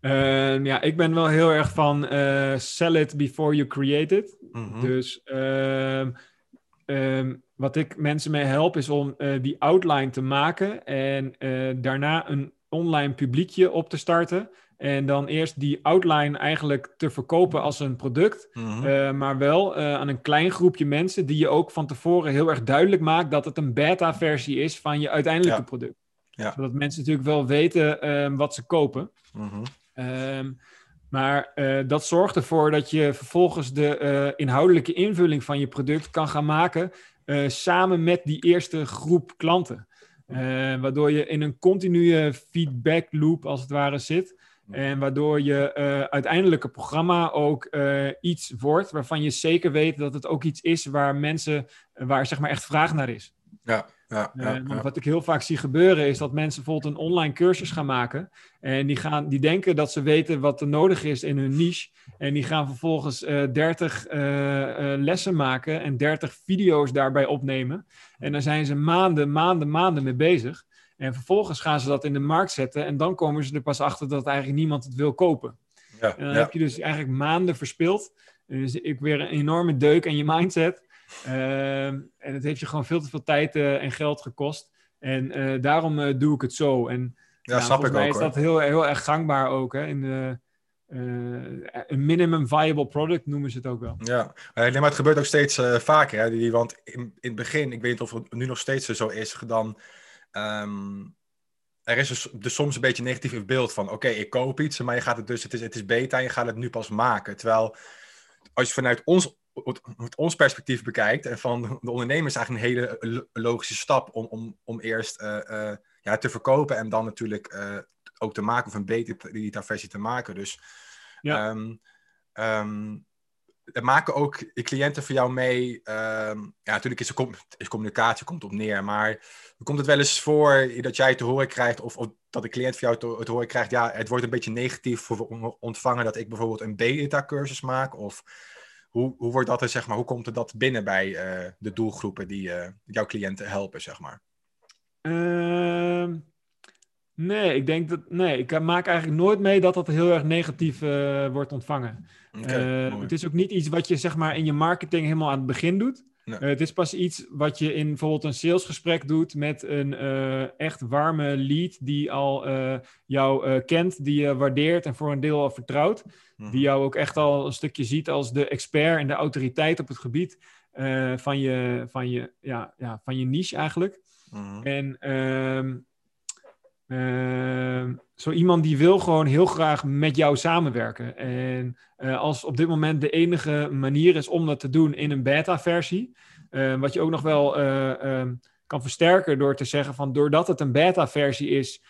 Ehm, ja, ik ben wel heel erg van sell it before you create it. Mhm. Dus um, um, wat ik mensen mee help is om die outline te maken en daarna een online publiekje op te starten. En dan eerst die outline eigenlijk te verkopen als een product. Mhm. Eh, maar wel uh, aan een klein groepje mensen die je ook van tevoren heel erg duidelijk maakt dat het een beta-versie is van je uiteindelijke product. Ja. Zodat mensen natuurlijk wel weten uh, wat ze kopen. Mm maar uh, dat zorgt ervoor dat je vervolgens de inhoudelijke invulling van je product kan gaan maken samen met die eerste groep klanten. Uh, waardoor je in een continue feedback loop als het ware zit. En waardoor je uh, uiteindelijke programma ook uh, iets wordt waarvan je zeker weet dat het ook iets is waar mensen, waar zeg maar echt vraag naar is. Ja. Ja, ja, Wat ik heel vaak zie gebeuren is dat mensen bijvoorbeeld een online cursus gaan maken. En die, gaan, die denken dat ze weten wat er nodig is in hun niche. En die gaan vervolgens uh, 30 lessen maken en 30 video's daarbij opnemen. En daar zijn ze maanden, maanden, maanden mee bezig. En vervolgens gaan ze dat in de markt zetten. En dan komen ze er pas achter dat eigenlijk niemand het wil kopen. Ja, en dan heb je dus eigenlijk maanden verspild. Dus ik weer een enorme deuk in je mindset. Ehm, en het heeft je gewoon veel te veel tijd uh, en geld gekost. En uh, daarom uh, doe ik het zo. En ja, snap ik ook. is dat heel, heel erg gangbaar ook hè, in, de, een minimum viable product noemen ze het ook wel. Ja, maar het gebeurt ook steeds vaker. Hè? Die, want in, in het begin, ik weet niet of het nu nog steeds zo is, dan ehm, er is dus, dus, soms een beetje een negatief beeld van: oké, ik koop iets, maar je gaat het dus, het is, het is beta en je gaat het nu pas maken. Terwijl als je vanuit ons, ons perspectief bekijkt en van de ondernemer is eigenlijk een hele logische stap om, om, om eerst uh, ja, te verkopen en dan natuurlijk uh, ook te maken of een beta-versie te maken. Dus ja. Um, um, maken ook de cliënten voor jou mee. Um, ja, natuurlijk is, er, is communicatie komt op neer, maar komt het wel eens voor dat jij te horen krijgt of, of dat de cliënt voor jou te, te, horen krijgt, ja, het wordt een beetje negatief voor ontvangen dat ik bijvoorbeeld een beta-cursus maak? Of hoe, hoe wordt dat er, zeg maar, hoe komt er dat binnen bij uh, de doelgroepen die uh, jouw cliënten helpen, zeg maar? Uh, nee, ik denk dat, nee, ik maak eigenlijk nooit mee dat dat heel erg negatief uh, wordt ontvangen. Okay, het is ook niet iets wat je, zeg maar, in je marketing helemaal aan het begin doet. Nee. Uh, het is pas iets wat je in bijvoorbeeld een salesgesprek doet met een uh, echt warme lead die al uh, jou kent, die je waardeert en voor een deel al vertrouwt. Mm. Die jou ook echt al een stukje ziet als de expert en de autoriteit op het gebied van, je, van, je, ja, ja, van je niche eigenlijk. Mm. En ehm, ehm, zo iemand die wil gewoon heel graag met jou samenwerken. En uh, als op dit moment de enige manier is om dat te doen in een beta-versie, uh, wat je ook nog wel uh, kan versterken door te zeggen van doordat het een beta-versie is,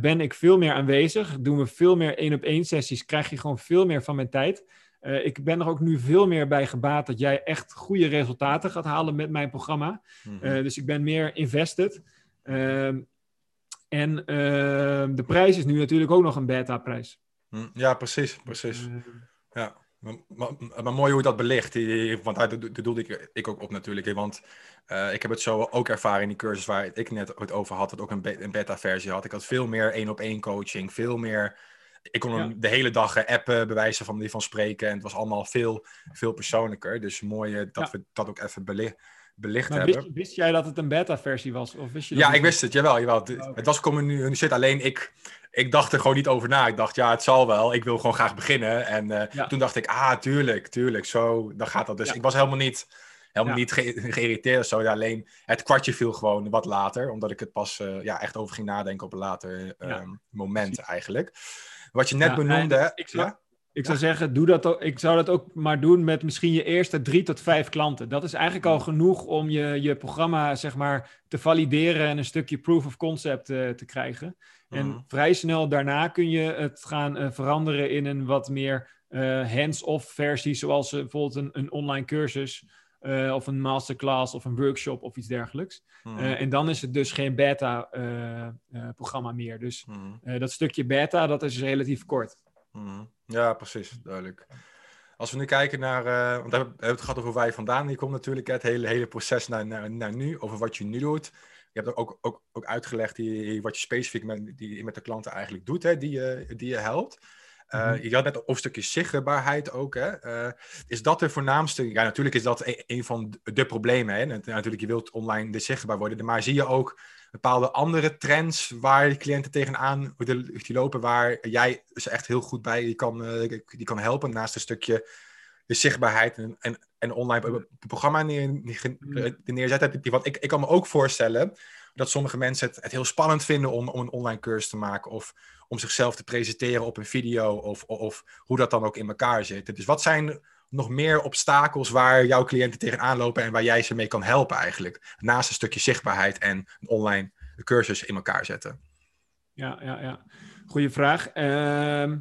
ben ik veel meer aanwezig, doen we veel meer één-op-één sessies, krijg je gewoon veel meer van mijn tijd. ik ben er ook nu veel meer bij gebaat dat jij echt goede resultaten gaat halen met mijn programma. Mm -hmm. dus ik ben meer invested. Ehm, en ehm, de prijs is nu natuurlijk ook nog een beta-prijs. Hm, ja, precies, precies. Uh, ja. Maar, maar, maar, mooi hoe dat belicht, want daar bedoelde ik, ik ook op natuurlijk. Want uh, ik heb het zo ook ervaren in die cursus waar ik net het over had, dat ook een, be een beta-versie had. Ik had veel meer één-op-één coaching, veel meer... Ik kon ja. de hele dag appen, bewijzen van die van spreken. En het was allemaal veel, veel persoonlijker. Dus mooi uh, dat ja. we dat ook even belicht belicht maar hebben. Wist, wist, jij dat het een beta-versie was? Of wist je ja, ik wist het, jawel. jawel. Oh, okay. Het was gecommuniceerd, alleen ik, ik dacht er gewoon niet over na. Ik dacht, ja, het zal wel. Ik wil gewoon graag beginnen. En uh, ja. toen dacht ik, ah, tuurlijk, tuurlijk. Zo, dan gaat dat. Dus ja. ik was helemaal niet, helemaal niet ge geïrriteerd of zo. Alleen het kwartje viel gewoon wat later. Omdat ik het pas uh, ja, echt over ging nadenken op een later um, moment eigenlijk. Wat je net benoemde... ik zou, ik zou zeggen, doe dat ik zou dat ook maar doen met misschien je eerste drie tot vijf klanten. Dat is eigenlijk al genoeg om je, je programma zeg maar, te valideren en een stukje proof of concept uh, te krijgen. En mm. vrij snel daarna kun je het gaan uh, veranderen in een wat meer uh, hands-off versie, zoals bijvoorbeeld een, een, online cursus. of een masterclass of een workshop of iets dergelijks. Mm. en dan is het dus geen beta-programma meer. Dus mm. dat stukje beta, dat is relatief kort. Mm. Ja, precies, duidelijk. Als we nu kijken naar, uh, want we hebben het gehad over waar je vandaan hier komt natuurlijk, het hele, hele proces naar, naar, naar nu, over wat je nu doet. Je hebt ook, ook, ook uitgelegd die, wat je specifiek met, die, met de klanten eigenlijk doet, hè, die, je, die je helpt. Uh, mm-hmm. Je had net een stukje zichtbaarheid ook. Hè? Uh, is dat de voornaamste? Ja, natuurlijk is dat een, een van de problemen. Hè? Natuurlijk, je wilt online de zichtbaar worden. Maar zie je ook bepaalde andere trends waar je cliënten tegenaan die lopen, waar jij ze echt heel goed bij die kan, uh, die kan helpen naast een stukje de zichtbaarheid en, en, en online programma neer, neer, neerzetten. Want ik, ik kan me ook voorstellen dat sommige mensen het, heel spannend vinden om, om een online cursus te maken of om zichzelf te presenteren op een video of, of, hoe dat dan ook in elkaar zit. Dus wat zijn nog meer obstakels waar jouw cliënten tegenaan lopen en waar jij ze mee kan helpen eigenlijk? Naast een stukje zichtbaarheid en een online cursus in elkaar zetten. Ja, ja, ja. Goeie vraag. Uh,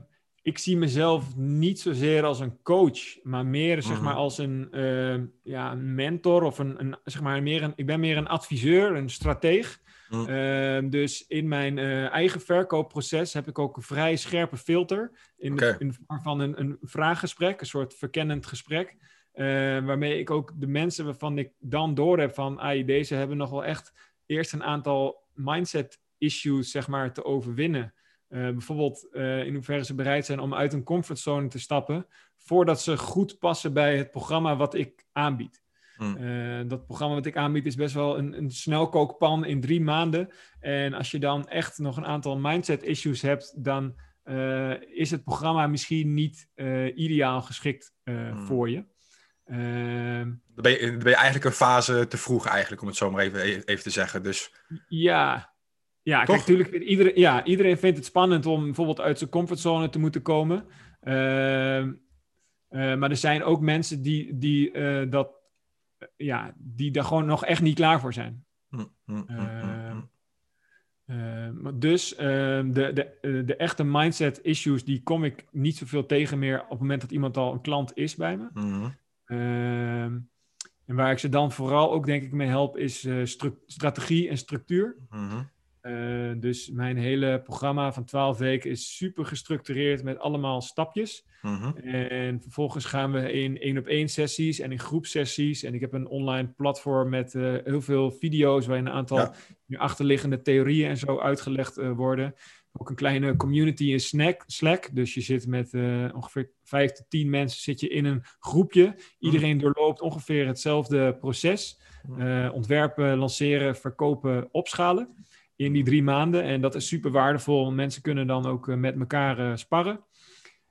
ik zie mezelf niet zozeer als een coach, maar meer zeg maar mhm. als een, uh, ja, een mentor of een, een, zeg maar meer een, ik ben meer een adviseur, een strateeg. Mm. Uh, dus in mijn uh, eigen verkoopproces heb ik ook een vrij scherpe filter. In, okay. de, in de vorm van een, een vraaggesprek, een soort verkennend gesprek. Uh, waarmee ik ook de mensen waarvan ik dan door heb van... Ah, deze hebben nog wel echt eerst een aantal mindset issues zeg maar, te overwinnen. Bijvoorbeeld in hoeverre ze bereid zijn om uit een comfortzone te stappen... voordat ze goed passen bij het programma wat ik aanbied. Mm. Uh, dat programma wat ik aanbied is best wel een, een snelkookpan in drie maanden. En als je dan echt nog een aantal mindset issues hebt, dan is het programma misschien niet ideaal geschikt Hmm. voor je. Ehm, Dan ben, je, dan ben je eigenlijk een fase te vroeg, eigenlijk, om het zo maar even, even te zeggen. Dus ja, ja Toch? kijk, natuurlijk, iedereen, ja, iedereen vindt het spannend om bijvoorbeeld uit zijn comfortzone te moeten komen. Ehm, eh, maar er zijn ook mensen die, die, eh, dat, ja, die daar gewoon nog echt niet klaar voor zijn. hm. Eh, maar dus ehm, de, de, eh, de echte mindset issues, die kom ik niet zoveel tegen meer op het moment dat iemand al een klant is bij me. Ehm, en waar ik ze dan vooral ook denk ik mee help, is eh, strategie en structuur. Mhm. Eh, dus mijn hele programma van 12 weken is super gestructureerd met allemaal stapjes. Mhm. En vervolgens gaan we in één op één sessies en in groepsessies. En ik heb een online platform met eh, heel veel video's waarin een aantal Ja. achterliggende theorieën en zo uitgelegd eh, worden. Ook een kleine community in Snack, Slack. Dus je zit met ongeveer vijf tot tien mensen zit je in een groepje. Iedereen doorloopt ongeveer hetzelfde proces. Eh, ontwerpen, lanceren, verkopen, opschalen. In die drie maanden. En dat is super waardevol. want Mensen kunnen dan ook eh, met elkaar eh, sparren.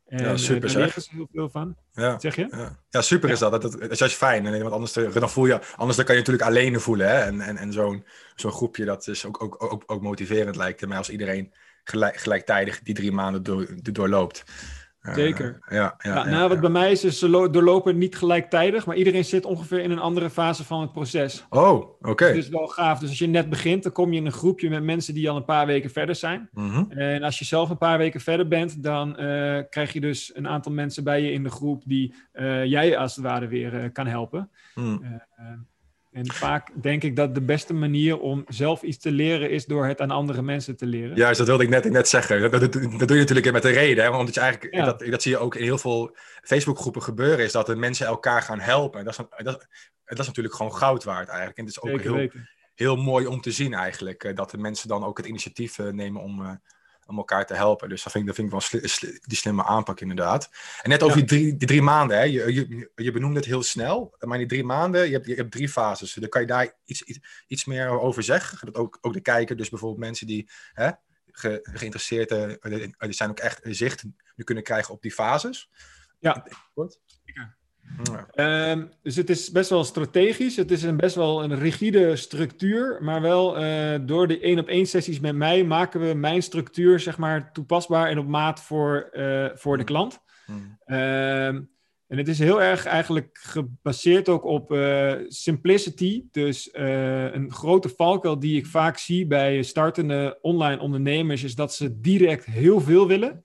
En, Ja, eh, super, daar zeg. ze heel veel van. Ja. Zeg je? Ja. ja, super is dat. Dat, dat, dat is fijn. En, Want anders, dan voel je, anders dan kan je natuurlijk alleen voelen. Hè? En, en, en zo'n zo'n groepje, dat is ook, ook, ook, ook motiverend lijkt mij als iedereen gelijk, gelijktijdig die drie maanden door, doorloopt. Eh, Zeker. ja, ja, nou, ja. wat bij mij is, is ze lo- doorlopen niet gelijktijdig, maar iedereen zit ongeveer in een andere fase van het proces. Oh, oké. Dus wel gaaf. Dus als je net begint, dan kom je in een groepje met mensen die al een paar weken verder zijn. Mhm. En als je zelf een paar weken verder bent, dan eh, krijg je dus een aantal mensen bij je in de groep die eh, jij als het ware weer kan helpen. Hm. En vaak denk ik dat de beste manier om zelf iets te leren is door het aan andere mensen te leren. Juist, dat wilde ik net, net zeggen. Dat, dat, dat doe je natuurlijk met de reden. Hè? Omdat je eigenlijk, Ja. dat, dat zie je ook in heel veel Facebookgroepen gebeuren, is dat de mensen elkaar gaan helpen. En dat is, dat, dat is natuurlijk gewoon goud waard eigenlijk. En het is ook Zeker heel, weten. heel mooi om te zien eigenlijk. eh, Dat de mensen dan ook het initiatief eh, nemen om, eh, om elkaar te helpen. Dus dat vind ik, dat vind ik wel sli- sli- die slimme aanpak inderdaad. En net over Ja. die, drie, die drie maanden. Hè? Je, je, je benoemde het heel snel. Maar in die drie maanden, je hebt, je hebt drie fases. Dan kan je daar iets, iets, iets meer over zeggen. Dat ook, ook de kijker, dus bijvoorbeeld mensen die hè, ge, geïnteresseerd eh, die zijn ook echt zicht nu kunnen krijgen op die fases. Ja. Kort. Ja. Ehm, dus het is best wel strategisch. Het is een best wel een rigide structuur. Maar wel eh, door de één op één sessies met mij maken we mijn structuur zeg maar toepasbaar en op maat voor, eh, voor de klant. Hm. Ehm, en het is heel erg eigenlijk gebaseerd ook op eh, simplicity. Dus een grote valkuil die ik vaak zie bij startende online ondernemers is dat ze direct heel veel willen.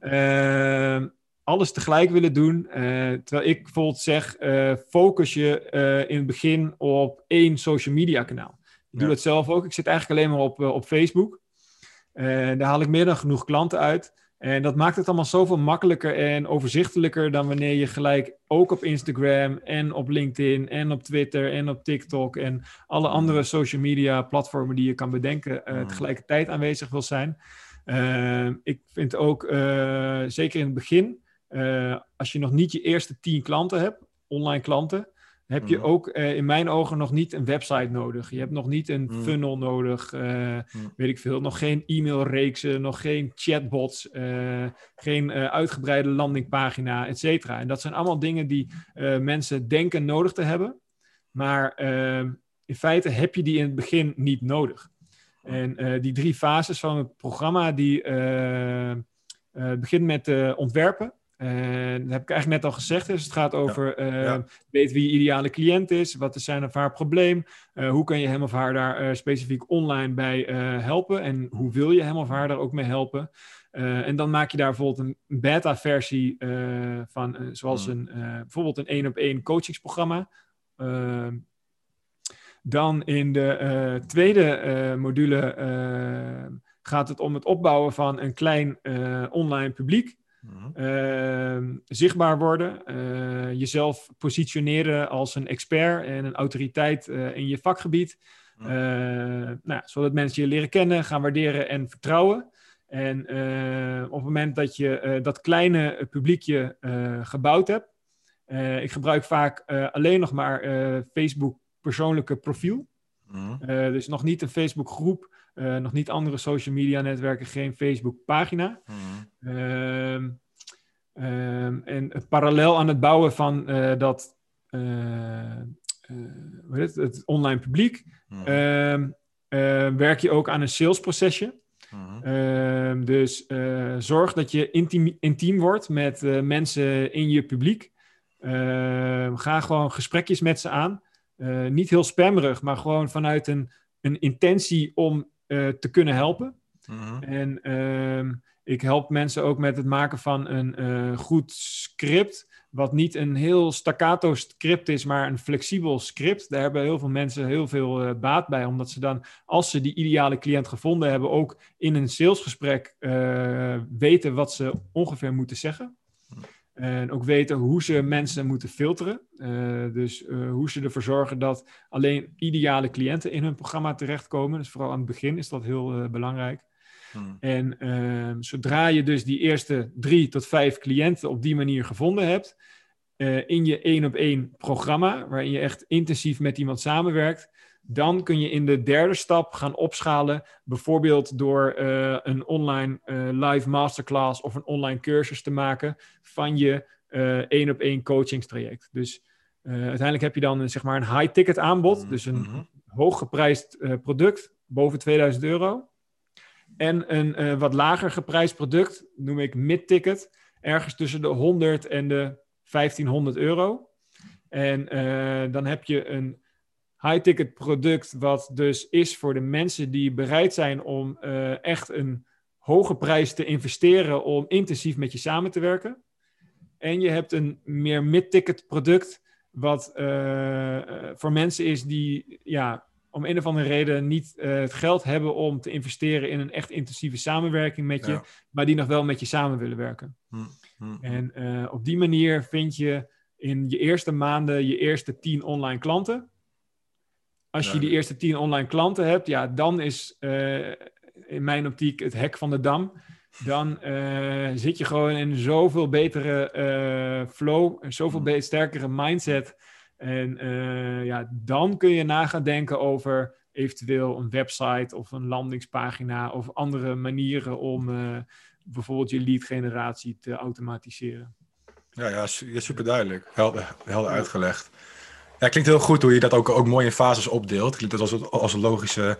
Ehm, alles tegelijk willen doen. Eh, terwijl ik bijvoorbeeld zeg, eh, focus je eh, in het begin op één social media kanaal. Ik doe Ja. dat zelf ook. Ik zit eigenlijk alleen maar op, op Facebook. Daar haal ik meer dan genoeg klanten uit. En dat maakt het allemaal zoveel makkelijker en overzichtelijker dan wanneer je gelijk ook op Instagram en op LinkedIn en op Twitter en op TikTok en alle andere social media platformen die je kan bedenken eh, Mm. tegelijkertijd aanwezig wil zijn. Ik vind ook, zeker in het begin, eh, als je nog niet je eerste tien klanten hebt, online klanten, heb je Mm. ook eh, in mijn ogen nog niet een website nodig. Je hebt nog niet een Mm. funnel nodig, eh, Mm. weet ik veel. Nog geen e-mailreeksen, nog geen chatbots, geen uitgebreide landingpagina, et cetera. En dat zijn allemaal dingen die mensen denken nodig te hebben. Maar in feite heb je die in het begin niet nodig. En die drie fases van het programma, die begint met ontwerpen. En dat heb ik eigenlijk net al gezegd. Dus het gaat over eh, Ja. weet wie je ideale cliënt is, wat is zijn of haar probleem, eh, hoe kan je hem of haar daar eh, specifiek online bij eh, helpen en hoe wil je hem of haar daar ook mee helpen. Eh, en dan maak je daar bijvoorbeeld een beta-versie eh, van, eh, zoals Mm. een, eh, bijvoorbeeld een één-op-één coachingsprogramma. Ehm, dan in de eh, tweede eh, module eh, gaat het om het opbouwen van een klein eh, online publiek. Mhm. Ehm, zichtbaar worden, eh, jezelf positioneren als een expert en een autoriteit eh, in je vakgebied. Mhm. Eh, nou, zodat mensen je leren kennen, gaan waarderen en vertrouwen. En op het moment dat je dat kleine publiekje gebouwd hebt, ik gebruik vaak alleen nog maar Facebook persoonlijke profiel. Mhm. Dus nog niet een Facebook groep nog niet andere social media netwerken, geen Facebook pagina. Ehm, ehm, en parallel aan het bouwen van dat hoe heet het, het online publiek, Mhm. ehm, eh, werk je ook aan een salesprocesje. Ehm, dus eh, zorg dat je intiem, intiem wordt met eh, mensen in je publiek. Ga gewoon gesprekjes met ze aan. Eh, niet heel spammerig, maar gewoon vanuit een, een intentie om eh, te kunnen helpen. Mhm. En ehm, ik help mensen ook met het maken van een eh, goed script. Wat niet een heel staccato script is, maar een flexibel script. Daar hebben heel veel mensen heel veel eh, baat bij. Omdat ze dan, als ze die ideale cliënt gevonden hebben, ook in een salesgesprek weten wat ze ongeveer moeten zeggen. En ook weten hoe ze mensen moeten filteren. Eh, dus eh, hoe ze ervoor zorgen dat alleen ideale cliënten in hun programma terechtkomen. Dus vooral aan het begin is dat heel eh, belangrijk. Mhm. En ehm, zodra je dus die eerste drie tot vijf cliënten op die manier gevonden hebt, in je één op één programma, waarin je echt intensief met iemand samenwerkt, dan kun je in de derde stap gaan opschalen, bijvoorbeeld door eh, een online eh, live masterclass of een online cursus te maken van je eh, één op één coachingstraject. Dus uiteindelijk heb je dan een, zeg maar een high-ticket aanbod, dus een Mhm. hooggeprijsd product boven 2000 euro. En een wat lager geprijsd product, noem ik mid-ticket, ergens tussen de 100 en de 1500 euro. En dan heb je een high-ticket product, wat dus is voor de mensen die bereid zijn om eh, echt een hoge prijs te investeren om intensief met je samen te werken. En je hebt een meer mid-ticket product, wat eh, eh, voor mensen is die ja, om een of andere reden niet het geld hebben om te investeren in een echt intensieve samenwerking met je, Ja. maar die nog wel met je samen willen werken. Mhm. En eh, op die manier vind je in je eerste maanden je eerste 10 online klanten. Als je die eerste 10 online klanten hebt, ja, dan is eh, in mijn optiek het hek van de dam. Dan eh, zit je gewoon in zoveel betere eh, flow, een zoveel be- sterkere mindset. En ja, dan kun je na gaan denken over eventueel een website of een landingspagina of andere manieren om bijvoorbeeld je lead generatie te automatiseren. Ja, ja, super duidelijk. Helder, helder uitgelegd. Ja, klinkt heel goed hoe je dat ook, ook mooi in fases opdeelt. Klinkt als, een- als een logische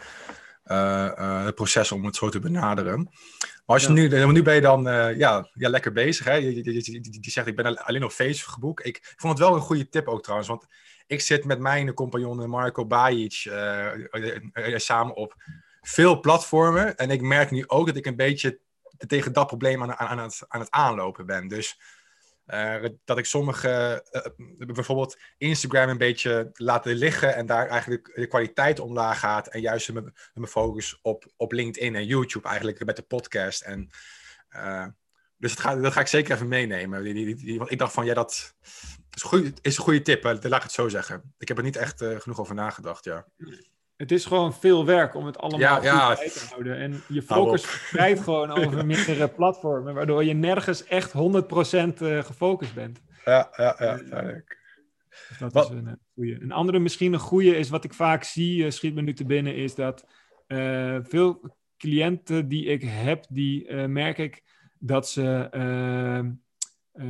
eh, eh, proces om het zo te benaderen. Maar als je Ja. nu, eh, nu ben je dan ja, ja, lekker bezig. Hè? Je, je, zegt, ik ben al- alleen op Facebook geboekt. Ik, ik vond het wel een goede tip ook trouwens. Want ik zit met mijn compagnon Marco Bajic samen op veel platformen. En ik merk nu ook dat ik een beetje tegen dat probleem aan, aan, aan, het, aan het aanlopen ben. Dus dat ik sommige, eh, bijvoorbeeld Instagram een beetje laten liggen en daar eigenlijk de kwaliteit omlaag gaat en juist mijn, mijn focus op, op LinkedIn en YouTube eigenlijk met de podcast. En, eh, dus dat ga, dat ga ik zeker even meenemen. Die, die, want ik dacht van, ja, dat is, is een goede tip, hè. laat ik het zo zeggen. Ik heb er niet echt eh, genoeg over nagedacht, ja. Het is gewoon veel werk om het allemaal Ja, goed ja. bij te houden. En je focus verspreidt gewoon over meerdere platformen, waardoor je nergens echt 100% eh, gefocust bent. Ja, ja, ja, duidelijk. Dus dat Wat- is een eh, goeie. Een andere, misschien een goede, is wat ik vaak zie, eh, schiet me nu te binnen, is dat eh, veel cliënten die ik heb, die eh, merk ik dat ze eh, eh,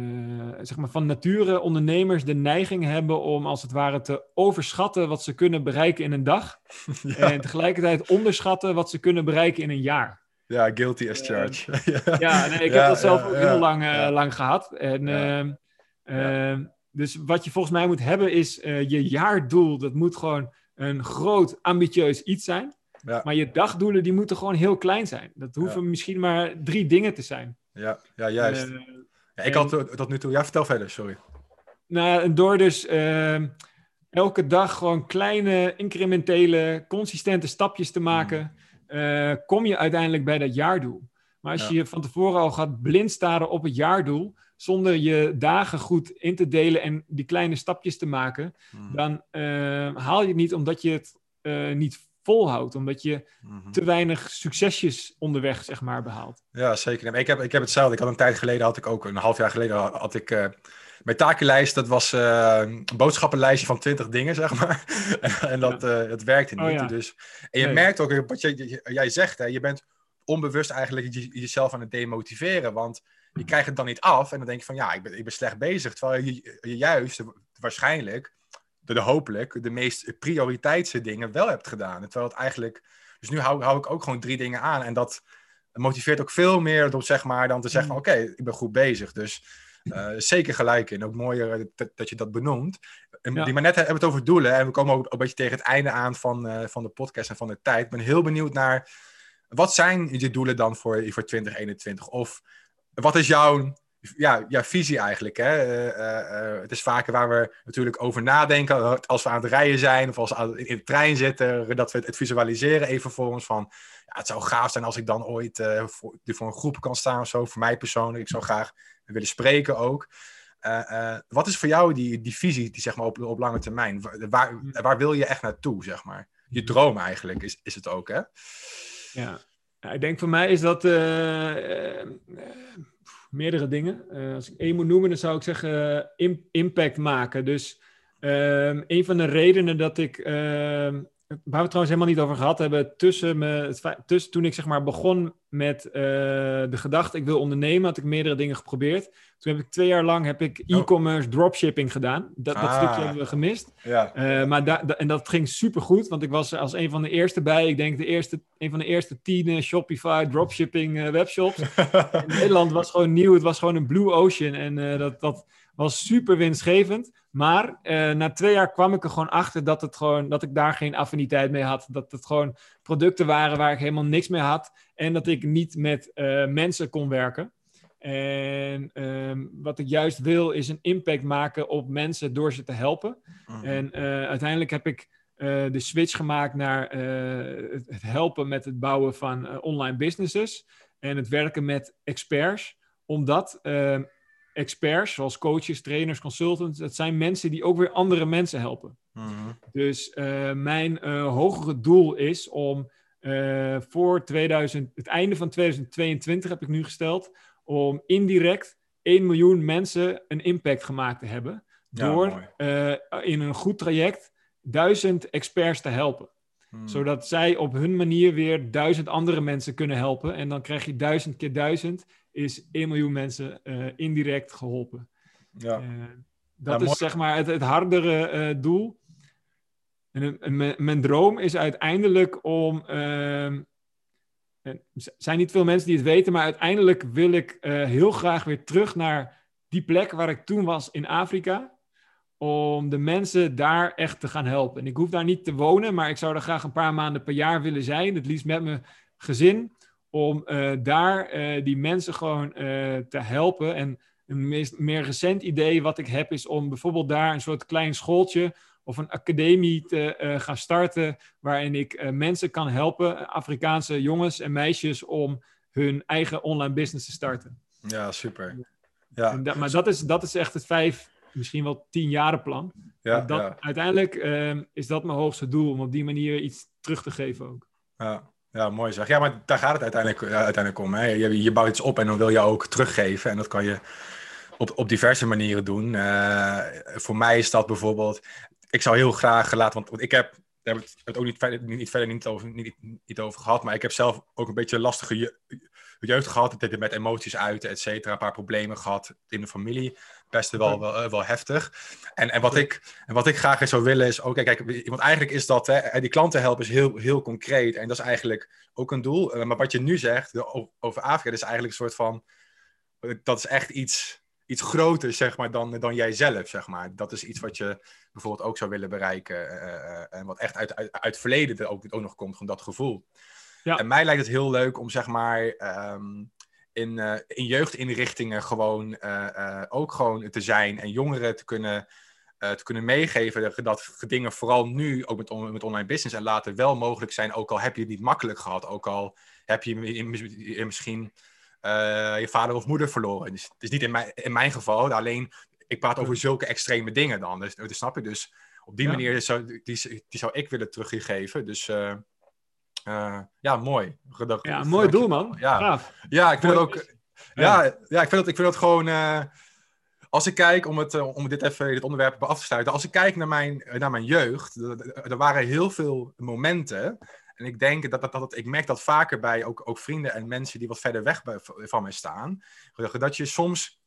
zeg maar van nature ondernemers de neiging hebben om als het ware te overschatten wat ze kunnen bereiken in een dag. ja, En tegelijkertijd onderschatten wat ze kunnen bereiken in een jaar. ja, guilty as charged. ja. Ja, nee, ik Ja, heb dat zelf ook heel lang, eh, lang gehad. En, ehm, ehm, dus wat je volgens mij moet hebben is eh, je jaardoel. Dat moet gewoon een groot, ambitieus iets zijn. Ja. Maar je dagdoelen die moeten gewoon heel klein zijn. Dat hoeven misschien maar drie dingen te zijn. Ja, ja, juist. Ja, ik had tot, tot nu toe... Ja, vertel verder, sorry. Nou, door dus ehm, elke dag gewoon kleine, incrementele, consistente stapjes te maken, eh, kom je uiteindelijk bij dat jaardoel. Maar als Ja. je van tevoren al gaat blind staren op het jaardoel, zonder je dagen goed in te delen en die kleine stapjes te maken, Mhm. dan eh, haal je het niet omdat je het eh, niet volhoudt, omdat je Mhm. te weinig succesjes onderweg, zeg maar, behaalt. Ja, zeker. Ik heb, ik heb hetzelfde. Ik had een tijd geleden, had ik ook, een half jaar geleden, had ik eh, mijn takenlijst, dat was uh, een boodschappenlijstje van 20 dingen, zeg maar. en dat, ja. dat werkte oh, niet. Dus, en je nee. merkt ook, wat je, jij zegt, hè, je bent onbewust eigenlijk jezelf aan het demotiveren. Want je krijgt het dan niet af en dan denk je van, ja, ik ben, ik ben slecht bezig. Terwijl je, je juist, waarschijnlijk, de, hopelijk, de meest prioriteitse dingen wel hebt gedaan. Terwijl het eigenlijk... Dus nu hou, hou ik ook gewoon drie dingen aan en dat motiveert ook veel meer door, zeg maar, dan te zeggen: oké, ik ben goed bezig. Dus uh, zeker gelijk in. Ook mooier dat, dat je dat benoemt. En Die maar net hebben het over doelen. En we komen ook een beetje tegen het einde aan van, uh, van de podcast en van de tijd. Ik ben heel benieuwd naar wat zijn je doelen dan voor, voor 2021? Of wat is jouw ja, ja, visie eigenlijk. Hè? Uh, uh, het is vaker waar we natuurlijk over nadenken als we aan het rijden zijn of als we in de trein zitten, dat we het, visualiseren even voor ons van, ja, het zou gaaf zijn als ik dan ooit uh, voor, voor, een groep kan staan of zo, voor mij persoonlijk. Ik zou graag willen spreken ook. wat is voor jou die, die visie die, zeg maar, op, op lange termijn? Waar, waar wil je echt naartoe, zeg maar? Je droom eigenlijk is, is het ook, hè? Ja. ja ik denk voor mij is dat meerdere dingen. Uh, als ik één moet noemen, dan zou ik zeggen uh, impact maken. Dus um, een van de redenen dat ik, uh, waar we het trouwens helemaal niet over gehad hebben, tussen, me, tussen toen ik zeg maar begon met uh, de gedachte ik wil ondernemen, had ik meerdere dingen geprobeerd. Toen heb ik twee jaar lang heb ik oh. e-commerce dropshipping gedaan. Dat, dat ah. stukje hebben we gemist. Ja. Uh, maar da, da, en dat ging super goed, want ik was als een van de eerste bij. Ik denk de eerste, een van de eerste tien Shopify dropshipping uh, webshops. in Nederland was gewoon nieuw. Het was gewoon een blue ocean en dat, dat was super winstgevend. Maar na twee jaar kwam ik er gewoon achter dat, het gewoon, dat ik daar geen affiniteit mee had. Dat het gewoon producten waren waar ik helemaal niks mee had. En dat ik niet met mensen kon werken. En ehm, wat ik juist wil is een impact maken op mensen door ze te helpen. Mhm. En uh, uiteindelijk heb ik de switch gemaakt naar het helpen met het bouwen van online businesses en het werken met experts. Omdat ehm, experts, zoals coaches, trainers, consultants, dat zijn mensen die ook weer andere mensen helpen. Mhm. Dus mijn hogere doel is om voor 2000, het einde van 2022 heb ik nu gesteld om indirect 1 miljoen mensen een impact gemaakt te hebben. Door in een goed traject duizend experts te helpen. Hmm. Zodat zij op hun manier weer duizend andere mensen kunnen helpen. En dan krijg je duizend keer duizend, is 1 miljoen mensen uh, indirect geholpen. Ja. Uh, dat is zeg maar het, het hardere doel. En mijn droom is uiteindelijk om ehm, er zijn niet veel mensen die het weten, maar uiteindelijk wil ik heel graag weer terug naar die plek waar ik toen was in Afrika. Om de mensen daar echt te gaan helpen. En ik hoef daar niet te wonen, maar ik zou er graag een paar maanden per jaar willen zijn. Het liefst met mijn gezin. Om uh, daar uh, die mensen gewoon te helpen. En een meest, meer recent idee wat ik heb is om bijvoorbeeld daar een soort klein schooltje of een academie te gaan starten waarin ik mensen kan helpen, Afrikaanse jongens en meisjes, om hun eigen online business te starten. Ja, super. Ja. Dat, maar dat is, dat is echt het vijf, misschien wel tien jaren plan. Ja, dat, ja. Uiteindelijk uh, is dat mijn hoogste doel, om op die manier iets terug te geven ook. Ja. Ja, mooi zeg. Ja, maar daar gaat het uiteindelijk, uiteindelijk om. Hè? Je, je bouwt iets op en dan wil je ook teruggeven. En dat kan je op, op diverse manieren doen. Uh, voor mij is dat bijvoorbeeld ik zou heel graag laten, want, want ik heb, daar hebben we het ook niet verder niet, verder niet, over, niet, niet over gehad, maar ik heb zelf ook een beetje een lastige je, jeugd gehad, met emoties uiten, et cetera, een paar problemen gehad in de familie, best wel, wel, wel heftig. En, en, wat ik, en wat ik graag zou willen is, okay, kijk, want eigenlijk is dat, hè, die klanten helpen is heel, heel concreet en dat is eigenlijk ook een doel. Eh, maar wat je nu zegt over Afrika, dat is eigenlijk een soort van, dat is echt iets iets groter, zeg maar, dan, dan jijzelf, zeg maar. Dat is iets wat je bijvoorbeeld ook zou willen bereiken. Uh, en wat echt uit, uit, uit het verleden ook, ook nog komt, van dat gevoel. Ja. En mij lijkt het heel leuk om, zeg maar, um, in, uh, in jeugdinrichtingen gewoon uh, ook gewoon te zijn en jongeren te kunnen, te kunnen meegeven dat dingen vooral nu, ook met, on met online business en later wel mogelijk zijn, ook al heb je het niet makkelijk gehad, ook al heb je misschien je vader of moeder verloren. Dus het is niet in mijn, in mijn geval, alleen ik praat over zulke extreme dingen dan. Dus, dat snap je. Dus op die ja. manier zou, die, die zou ik willen teruggeven. Dus uh, uh, ja, mooi. Gedacht, ja, mooi doel man. Ja, ja ik vind het ook. Ja, ja, ik vind dat, ik vind dat gewoon als ik kijk, om, het, om dit even dit onderwerp af te sluiten. Als ik kijk naar mijn, naar mijn jeugd, er waren heel veel momenten. En ik denk dat, dat, dat, ik merk dat vaker bij ook, ook vrienden en mensen die wat verder weg van mij staan. Dat je soms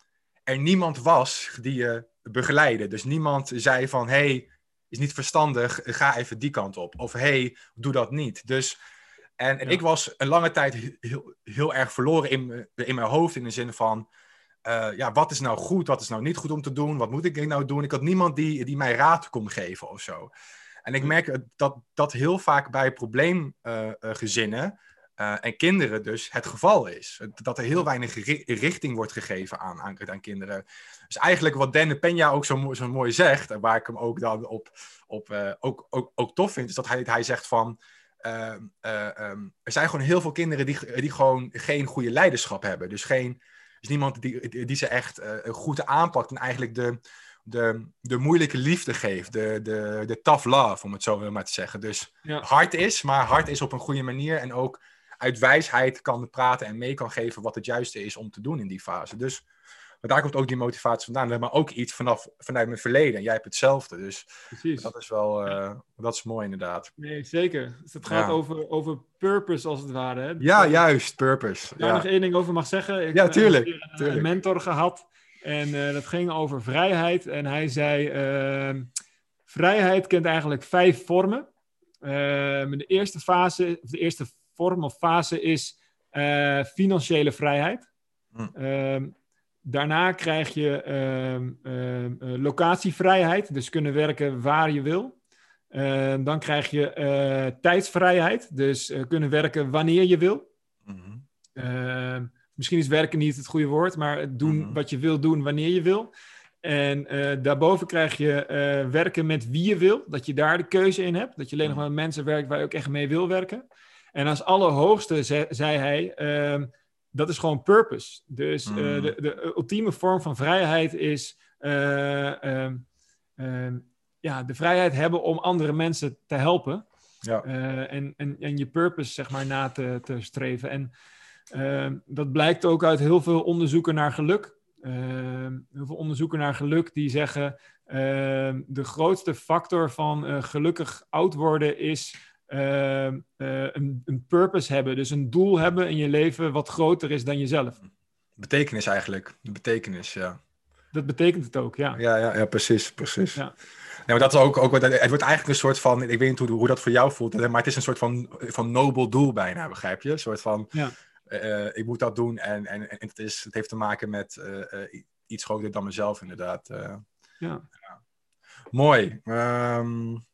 er niemand was die je begeleidde. Dus niemand zei van, hey, is niet verstandig, ga even die kant op. Of hey, doe dat niet. Dus, en, en ik was een lange tijd heel, heel erg verloren in, in mijn hoofd. In de zin van, uh, ja, wat is nou goed, wat is nou niet goed om te doen? Wat moet ik nou doen? Ik had niemand die, die mij raad kon geven of zo. En ik merk dat dat heel vaak bij probleemgezinnen uh, en kinderen dus het geval is. Dat er heel weinig richting wordt gegeven aan, aan, aan kinderen. Dus eigenlijk wat Denne Peña ook zo, zo mooi zegt, en waar ik hem ook dan op, op ook, ook, ook tof vind, is dat hij, hij zegt van. Uh, um, er zijn gewoon heel veel kinderen die, die gewoon geen goede leiderschap hebben. Dus, geen, dus niemand die, die ze echt goed aanpakt en eigenlijk de, de, de moeilijke liefde geeft. De, de, de tough love, om het zo maar te zeggen. Dus hard is, maar hard is op een goede manier. En ook uit wijsheid kan praten en mee kan geven wat het juiste is om te doen in die fase. Dus maar daar komt ook die motivatie vandaan. Maar ook iets vanaf, vanuit mijn verleden. En jij hebt hetzelfde. Dus Precies. dat is wel uh, dat is mooi inderdaad. Nee, zeker. Dus het gaat over, over purpose als het ware. Hè? Ja, juist. Purpose. Daar ja. nog één ding over mag zeggen. Ik ja, tuurlijk. heb een, mentor gehad. En uh, dat ging over vrijheid. En hij zei... Uh, vrijheid kent eigenlijk vijf vormen. Ehm, de eerste fase, of de eerste vorm of fase is financiële vrijheid. Hm. Daarna krijg je eh, locatievrijheid, dus kunnen werken waar je wil. Ehm, dan krijg je uh, tijdsvrijheid, dus uh, kunnen werken wanneer je wil. Mhm. misschien is werken niet het goede woord, maar doen mhm. wat je wil doen wanneer je wil. En daarboven krijg je werken met wie je wil, dat je daar de keuze in hebt. Dat je alleen nog mhm. met mensen werkt waar je ook echt mee wil werken. En als allerhoogste zei hij dat is gewoon purpose. Dus uh, de, de, ultieme vorm van vrijheid is uh, uh, ja, de vrijheid hebben om andere mensen te helpen. Ja. Eh, en, en, en je purpose, zeg maar, na te, te streven. En ehm, dat blijkt ook uit heel veel onderzoeken naar geluk. Ehm, heel veel onderzoeken naar geluk die zeggen... de grootste factor van gelukkig oud worden is Ehm, eh, een, een purpose hebben. Dus een doel hebben in je leven wat groter is dan jezelf. Betekenis eigenlijk. De betekenis, ja. Dat betekent het ook, ja. Ja, ja, ja precies, precies. Ja. maar dat is ook, ook, het wordt eigenlijk een soort van, ik weet niet hoe, hoe dat voor jou voelt, maar het is een soort van, van nobel doel bijna, begrijp je? Een soort van, ja. Uh, ik moet dat doen en, en, en het, is, het heeft te maken met uh, iets groter dan mezelf, inderdaad. ja. ja. Mooi. Um,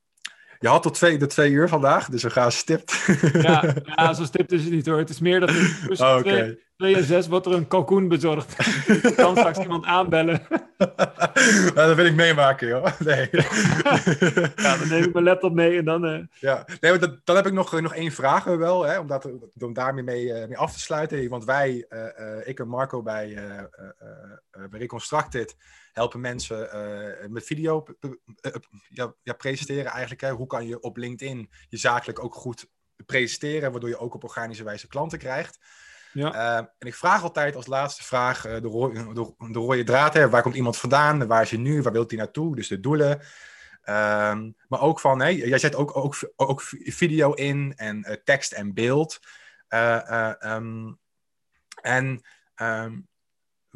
je had tot twee, de twee uur vandaag, dus we gaan stipt. Ja, ja, zo stipt is het niet hoor. Het is meer dat tussen oh, twee, twee, en zes wordt er een kalkoen bezorgd. Ik kan straks iemand aanbellen. Nou, dat wil ik meemaken, joh. Nee. Ja, dan neem ik mijn laptop mee en dan... Uh... Ja, nee, maar dat, dan heb ik nog, nog één vraag wel, hè, om, dat, om daarmee mee, uh, mee af te sluiten. Want wij, uh, ik en Marco bij, bij Reconstructed helpen mensen uh, met video ja, ja, presenteren eigenlijk. Hè. Hoe kan je op LinkedIn je zakelijk ook goed presenteren, waardoor je ook op organische wijze klanten krijgt. Ja. Uh, en ik vraag altijd als laatste vraag uh, de, ro de, de, rode draad. Hè. Waar komt iemand vandaan? Waar is hij nu? Waar wilt hij naartoe? Dus de doelen. Um, maar ook van, hey, jij zet ook, ook, ook video in en tekst en beeld. Um, en um,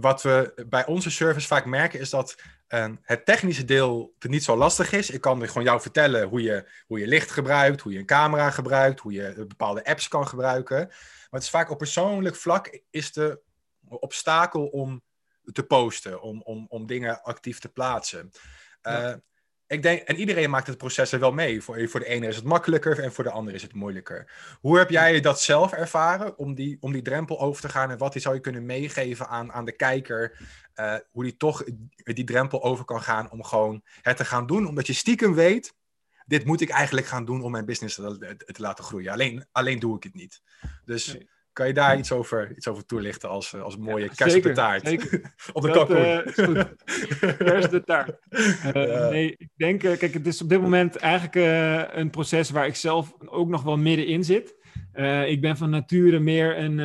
wat we bij onze service vaak merken is dat uh, het technische deel niet zo lastig is. Ik kan gewoon jou vertellen hoe je, hoe je licht gebruikt, hoe je een camera gebruikt, hoe je bepaalde apps kan gebruiken. Maar het is vaak op persoonlijk vlak is de obstakel om te posten, om, om, om dingen actief te plaatsen. Uh, ik denk, en iedereen maakt het proces er wel mee. Voor, voor de ene is het makkelijker en voor de andere is het moeilijker. Hoe heb jij dat zelf ervaren om die, om die drempel over te gaan? En wat zou je kunnen meegeven aan, aan de kijker? Uh, hoe die toch die drempel over kan gaan om gewoon het te gaan doen. Omdat je stiekem weet, dit moet ik eigenlijk gaan doen om mijn business te, te laten groeien. Alleen, alleen doe ik het niet. Dus... Kan je daar iets over, iets over toelichten als, als mooie ja, de taart? Zeker. op de kalkoen. Uh, is goed. kerst de taart. Uh, Nee, ik denk, uh, kijk, het is op dit moment eigenlijk een proces waar ik zelf ook nog wel middenin zit. ik ben van nature meer een,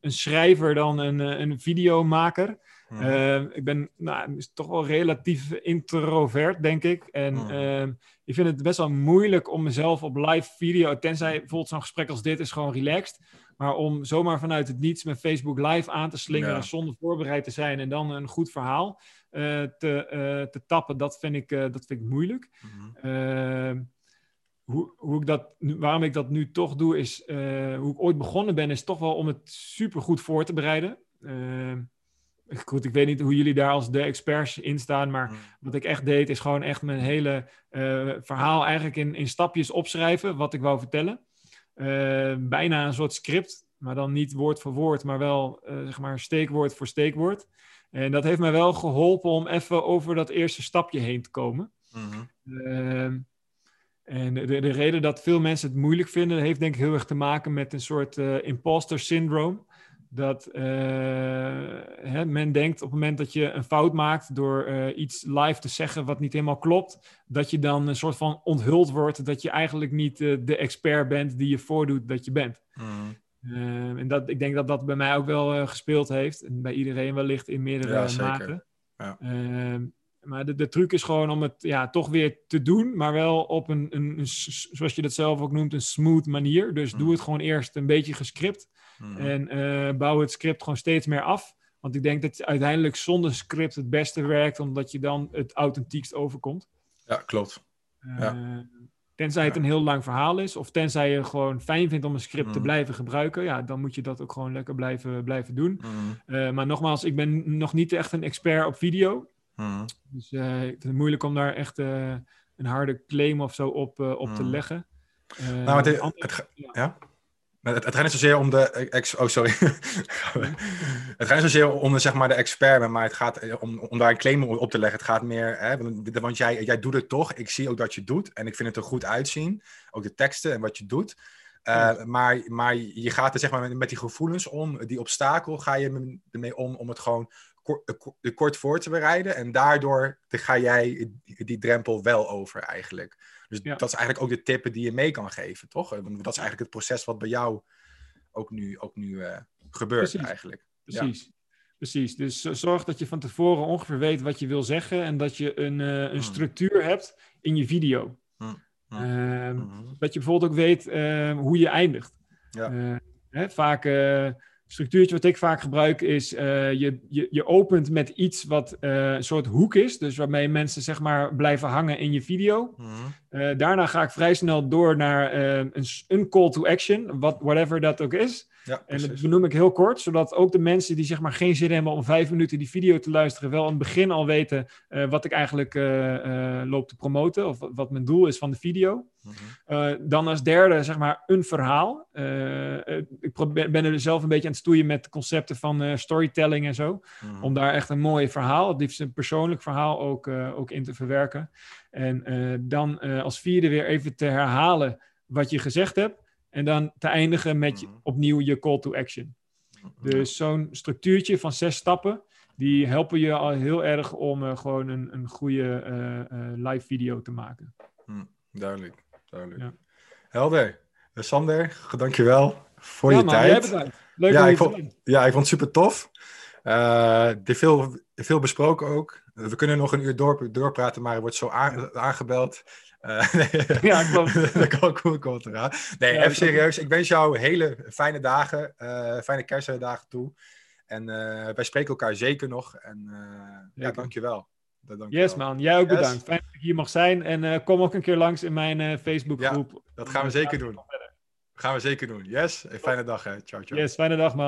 een schrijver dan een, een videomaker. Ehm, ik ben nou, is toch wel relatief introvert, denk ik. En ehm, ik vind het best wel moeilijk om mezelf op live video, tenzij bijvoorbeeld zo'n gesprek als dit is gewoon relaxed. Maar om zomaar vanuit het niets met Facebook live aan te slingeren Ja. zonder voorbereid te zijn en dan een goed verhaal eh, te, eh, te tappen, dat vind ik, eh, dat vind ik moeilijk. Mhm. Hoe, hoe ik dat, waarom ik dat nu toch doe, is hoe ik ooit begonnen ben, is toch wel om het super goed voor te bereiden. Goed, ik weet niet hoe jullie daar als de experts in staan, maar Mhm. wat ik echt deed, is gewoon echt mijn hele verhaal eigenlijk in, in stapjes opschrijven, wat ik wou vertellen. Eh, bijna een soort script, maar dan niet woord voor woord, maar wel eh, zeg maar steekwoord voor steekwoord. En dat heeft mij wel geholpen om even over dat eerste stapje heen te komen. Mhm. Ehm, en de, de reden dat veel mensen het moeilijk vinden, heeft denk ik heel erg te maken met een soort eh, imposter syndroom. Dat eh, hè, men denkt op het moment dat je een fout maakt door eh, iets live te zeggen wat niet helemaal klopt, dat je dan een soort van onthuld wordt dat je eigenlijk niet eh, de expert bent die je voordoet dat je bent. Ehm, en dat, ik denk dat dat bij mij ook wel gespeeld heeft. En bij iedereen wellicht in meerdere Ja, zeker. maten. Ja. Ehm, maar de, de truc is gewoon om het ja, toch weer te doen, maar wel op een, een, zoals je dat zelf ook noemt, een smooth manier. Dus Mm. doe het gewoon eerst een beetje gescript Mhm. en eh, bouw het script gewoon steeds meer af. Want ik denk dat uiteindelijk zonder script het beste werkt, omdat je dan het authentiekst overkomt. Ja, klopt. Ja. Eh, tenzij het een heel lang verhaal is, of tenzij je gewoon fijn vindt om een script te Mm. blijven gebruiken, ja, dan moet je dat ook gewoon lekker blijven, blijven doen. Mhm. Eh, maar nogmaals, ik ben nog niet echt een expert op video. Mhm. Dus vind het moeilijk om daar echt een harde claim of zo op, op te Mm. leggen. Nou, het, andere- het, ja? Het, het gaat niet zozeer om de. Ex, oh, sorry. het gaat niet zozeer om de, zeg maar, de expert, maar het gaat eh, om, om daar een claim op te leggen. Het gaat meer. Hè, want want jij, jij doet het toch. Ik zie ook dat je het doet. En ik vind het er goed uitzien. Ook de teksten en wat je doet. Eh, Ja. maar, maar je gaat er zeg maar met, met die gevoelens om, die obstakel ga je ermee om om het gewoon kort, eh, ko- kort voor te bereiden. En daardoor ga jij die drempel wel over eigenlijk. Dus Ja. dat is eigenlijk ook de tippen die je mee kan geven, toch? Eh, Want dat is eigenlijk het proces wat bij jou ook nu, ook nu eh, gebeurt Precies. eigenlijk. Precies. Precies. Dus zorg dat je van tevoren ongeveer weet wat je wil zeggen en dat je een, eh, een Hmm. structuur hebt in je video. Hmm. Hmm. Ehm. Dat je bijvoorbeeld ook weet eh, hoe je eindigt. Ja. Eh, hè, vaak, structuurtje wat ik vaak gebruik is, je, je, je opent met iets wat een soort hoek is, dus waarmee mensen zeg maar blijven hangen in je video. Mhm. Eh, daarna ga ik vrij snel door naar eh, een, een call to action, wat, whatever dat ook is. Ja, En dat benoem ik heel kort, zodat ook de mensen die zeg maar geen zin hebben om vijf minuten die video te luisteren, wel aan het begin al weten eh, wat ik eigenlijk loop te promoten of wat, mijn doel is van de video. Mhm. Dan als derde, zeg maar, een verhaal. Ik ben er zelf een beetje aan het stoeien met concepten van storytelling en zo. Mhm. Om daar echt een mooi verhaal, het liefst een persoonlijk verhaal, ook, ook in te verwerken. En eh, dan eh, als vierde weer even te herhalen wat je gezegd hebt. En dan te eindigen met je- Mhm. opnieuw je call to action. Mhm. Dus zo'n structuurtje van zes stappen, die helpen je al heel erg om eh, gewoon een, een goede live video te maken. Duidelijk, duidelijk. Ja. Helder. Sander, dankjewel voor ja, je man, tijd. jij. Leuk Ja, om ik je vond- zien. Ja, ik vond het super tof. Er veel, veel besproken ook. We kunnen nog een uur door, doorpraten, maar er wordt zo aan- aangebeld. Eh, Ja, klopt. dat kan ook komt eraan. Nee, Ja, even dat- serieus. Ik wens jou hele fijne dagen, eh, fijne kerstdagen toe. En eh, wij spreken elkaar zeker nog. En ja, Zeker. dankjewel. Dat, dankjewel. Yes man, jij ook Yes. bedankt. Fijn dat ik hier mag zijn. En kom ook een keer langs in mijn Facebookgroep. Dat gaan we zeker doen. Gaan we zeker doen. Yes, een fijne dag hè. Ciao, ciao. Yes, fijne dag man.